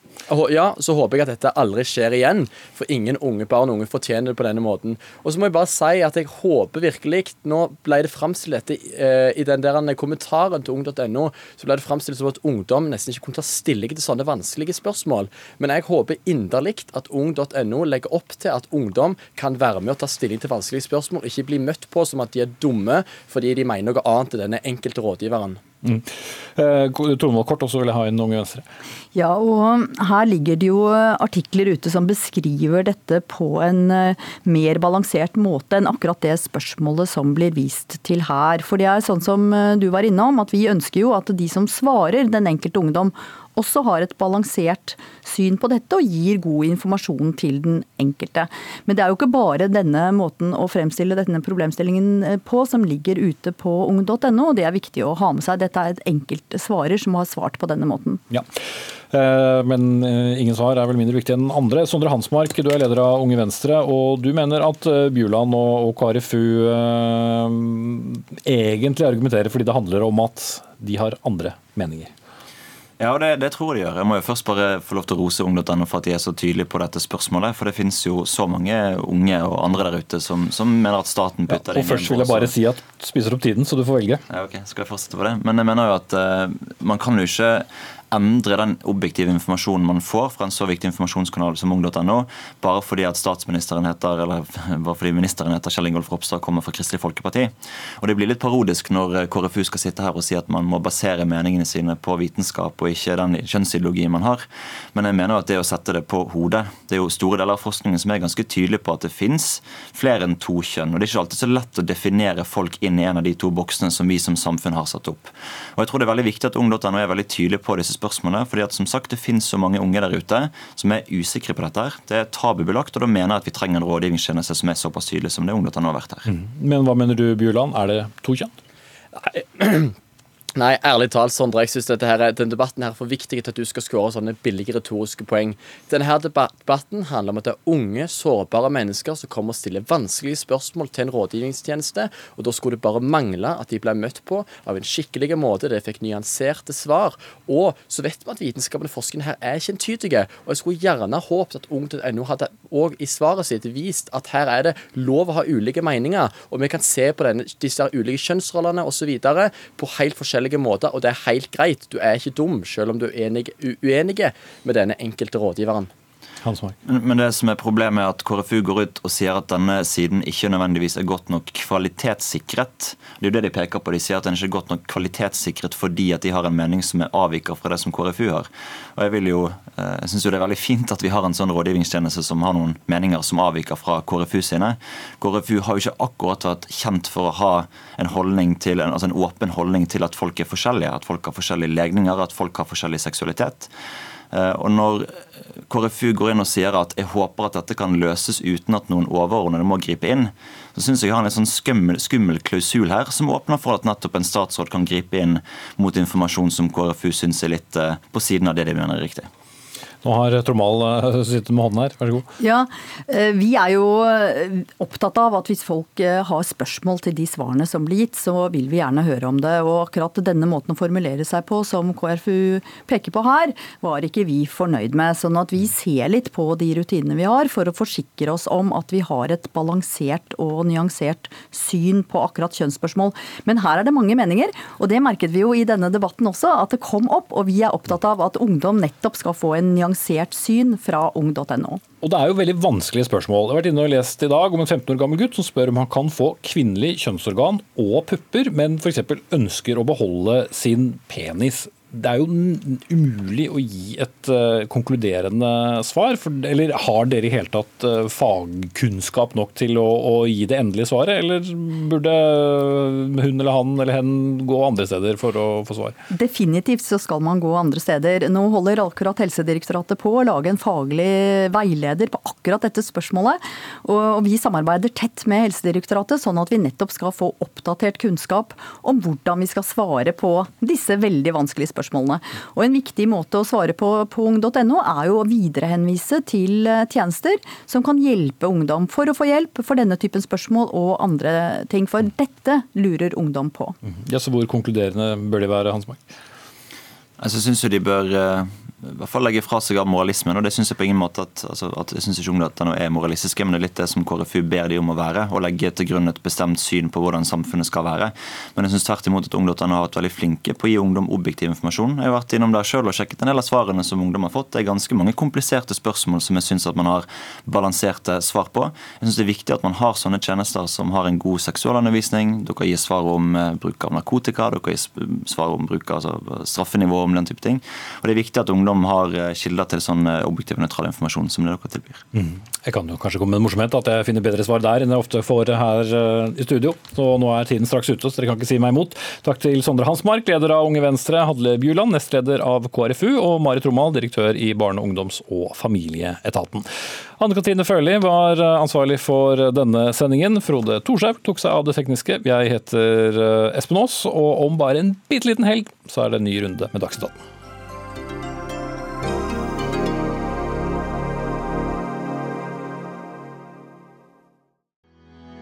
Ja, så håper jeg at dette aldri skjer igjen. For ingen unge barn og unge fortjener det på denne måten. Og så må jeg bare si at jeg håper virkelig Nå ble det framstilt eh, i den der kommentaren til ung.no, så ble det framstilt som at ungdom nesten ikke kunne ta stilling til sånne vanskelige spørsmål. Men jeg håper inderlig at ung.no legger opp til at ungdom kan være med og ta stilling til vanskelige spørsmål, ikke bli møtt på som at de er dumme fordi de mener noe annet enn denne enkelte rådgiveren. Mm. Eh, kort, og så vil jeg ha inn Unge Venstre. Ja, og her ligger det jo artikler ute som beskriver dette på en eh, mer balansert måte enn akkurat det spørsmålet som blir vist til her. For det er sånn som eh, du var innom, at vi ønsker jo at de som svarer den enkelte ungdom, også har et balansert syn på dette og gir god informasjon til den enkelte. Men det er jo ikke bare denne måten å fremstille denne problemstillingen eh, på som ligger ute på ung.no, og det er viktig å ha med seg. Dette er et enkelt svarer som har svart på denne måten. Ja. Eh, men eh, ingen svar er vel mindre viktig enn andre. Sondre Hansmark, du er leder av Unge Venstre, og du mener at Bjuland og KrFU egentlig argumenterer fordi det handler om at de har andre meninger? Ja, det, det, tror jeg de gjør. Jeg må jo først bare få lov til å rose ung.no for at de er så tydelige på dette spørsmålet. For det finnes jo så mange unge og andre der ute som, som mener at staten putter ja, og Først vil jeg bare si at spiser opp tiden, så du får velge. Ja, ok, Skal jeg fortsette på det? Men jeg mener jo at uh, man kan jo ikke endre den objektive informasjonen man får fra en så viktig informasjonskanal som ung.no, bare fordi at statsministeren heter, eller bare fordi ministeren heter Kjell Ingolf Ropstad kommer fra Kristelig Folkeparti. Og Det blir litt parodisk når KrFU skal sitte her og si at man må basere meningene sine på vitenskap og ikke den kjønnsideologien man har. Men jeg mener at det å sette det på hodet Det er jo store deler av forskningen som er ganske tydelig på at det fins flere enn to kjønn. og Det er ikke alltid så lett å definere folk inn i en av de to boksene som vi som samfunn har satt opp. Og jeg tror det er veldig viktig at ung.no er veldig tydelig på disse spørsmålet. fordi at som sagt, Det finnes så mange unge der ute som er usikre på dette. her. Det er tabubelagt, og da mener jeg at vi trenger en rådgivningstjeneste som er såpass tydelig som det ungdommen har vært her. Mm. Men hva mener du, Bjuland? Er det to kjønn? Nei. Nei, ærlig talt, Sondre. Jeg synes dette her, den debatten her er for viktig til at du skal skåre sånne billige retoriske poeng. Denne debatten handler om at det er unge, sårbare mennesker som kommer og stiller vanskelige spørsmål til en rådgivningstjeneste. og Da skulle det bare mangle at de ble møtt på av en skikkelig måte, de fikk nyanserte svar. Og så vet vi at vitenskapen og forskningen her er ikke entydige. Og jeg skulle gjerne håpet at ung.no hadde òg i svaret sitt vist at her er det lov å ha ulike meninger, og vi kan se på denne, disse ulike kjønnsrollene osv. på helt forskjellige måter, og det er helt greit. Du er ikke dum, selv om du er enig, uenig med denne enkelte rådgiveren. Men, men, det som er problemet er at KrFU går ut og sier at denne siden ikke nødvendigvis er godt nok kvalitetssikret. Det er jo det de peker på. De sier at den ikke er godt nok kvalitetssikret fordi at de har en mening som er avviker fra det som KrFU har. Og Jeg vil jo, eh, jeg synes jo det er veldig fint at vi har en sånn rådgivningstjeneste som har noen meninger som avviker fra KrFU sine. KrFU har jo ikke akkurat vært kjent for å ha en, holdning til, altså en åpen holdning til at folk er forskjellige. At folk har forskjellige legninger, at folk har forskjellig seksualitet. Eh, og når KrFU går inn og sier at jeg håper at dette kan løses uten at noen overordnede må gripe inn, så syns jeg jeg har en sånn skummel, skummel, klausul her som åpner for at nettopp en statsråd kan gripe inn mot informasjon som KrFU syns er litt eh, på siden av det de mener er riktig. Nå har Tromal eh, sittet med hånden her, vær så god. Ja, eh, Vi er jo eh, opptatt av at hvis folk har spørsmål til de svarene som blir gitt, så vil vi gjerne høre om det. Og akkurat denne måten å formulere seg på, som KrFU peker på her, var ikke vi fornøyd med. Sånn at vi ser litt på de rutinene vi har, for å forsikre oss om at vi har et balansert og nyansert syn på akkurat kjønnsspørsmål. Men her er det mange meninger, og det merket vi jo i denne debatten også, at det kom opp. Og vi er opptatt av at ungdom nettopp skal få en nyansert nyansert syn fra ung.no. Og Det er jo veldig vanskelige spørsmål. Jeg har vært inne og lest i dag om en 15 år gammel gutt som spør om han kan få kvinnelig kjønnsorgan og pupper, men f.eks. ønsker å beholde sin penis det er jo umulig å gi et uh, konkluderende svar. For, eller har dere i hele tatt uh, fagkunnskap nok til å, å, gi det endelige svaret, eller burde hun eller han eller hen gå andre steder for å få svar? Definitivt så skal man gå andre steder. Nå holder akkurat Helsedirektoratet på å lage en faglig veileder på akkurat dette spørsmålet. Og, og vi samarbeider tett med Helsedirektoratet, sånn at vi nettopp skal få oppdatert kunnskap om hvordan vi skal svare på disse veldig vanskelige spørsmålene spørsmålene. Og En viktig måte å svare på på ung.no er jo å viderehenvise til eh, tjenester som kan hjelpe ungdom for å få hjelp for denne typen spørsmål og andre ting. For dette lurer ungdom på. Mhm. Ja, så Hvor konkluderende bør de være, Hans Mark? Altså, jeg syns de bør eh, i hvert fall legge fra seg av moralismen. og det synes Jeg på ingen måte at, altså, at jeg synes ikke ungdommene er moralistiske, men det er litt det som KrFU ber de om å være. Å legge til grunn et bestemt syn på hvordan samfunnet skal være. Men jeg synes tvert imot at ungdommene har vært veldig flinke på å gi ungdom objektiv informasjon. Jeg har vært innom der selv og sjekket en del av svarene som ungdom har fått. Det er ganske mange kompliserte spørsmål som jeg syns at man har balanserte svar på. Jeg synes det er viktig at man har sånne tjenester som har en god seksualundervisning. Dere gir svar om eh, bruk av narkotika, dere gir svar om bruk av altså, straffenivå, om den type ting. Og det er viktig at ungdom har eh, kilder til sånn eh, objektiv og nøytral informasjon som det dere tilbyr. Mm. Jeg kan jo kanskje komme med en morsomhet at jeg finner bedre svar der enn jeg ofte får her eh, i studio. Så nå er tiden straks ute, så dere kan ikke si meg imot. Takk til Sondre Hansmark, leder av Unge Venstre, Hadle Bjuland, nestleder av KrFU, og Marit Romal, direktør i Barne-, ungdoms- og familieetaten. Anne Katrine Førli var ansvarlig for denne sendingen. Frode Thorshaug tok seg av det tekniske. Jeg heter Espen Aas, og om bare en bitte liten helg så er det en ny runde med Dagsnytt 18.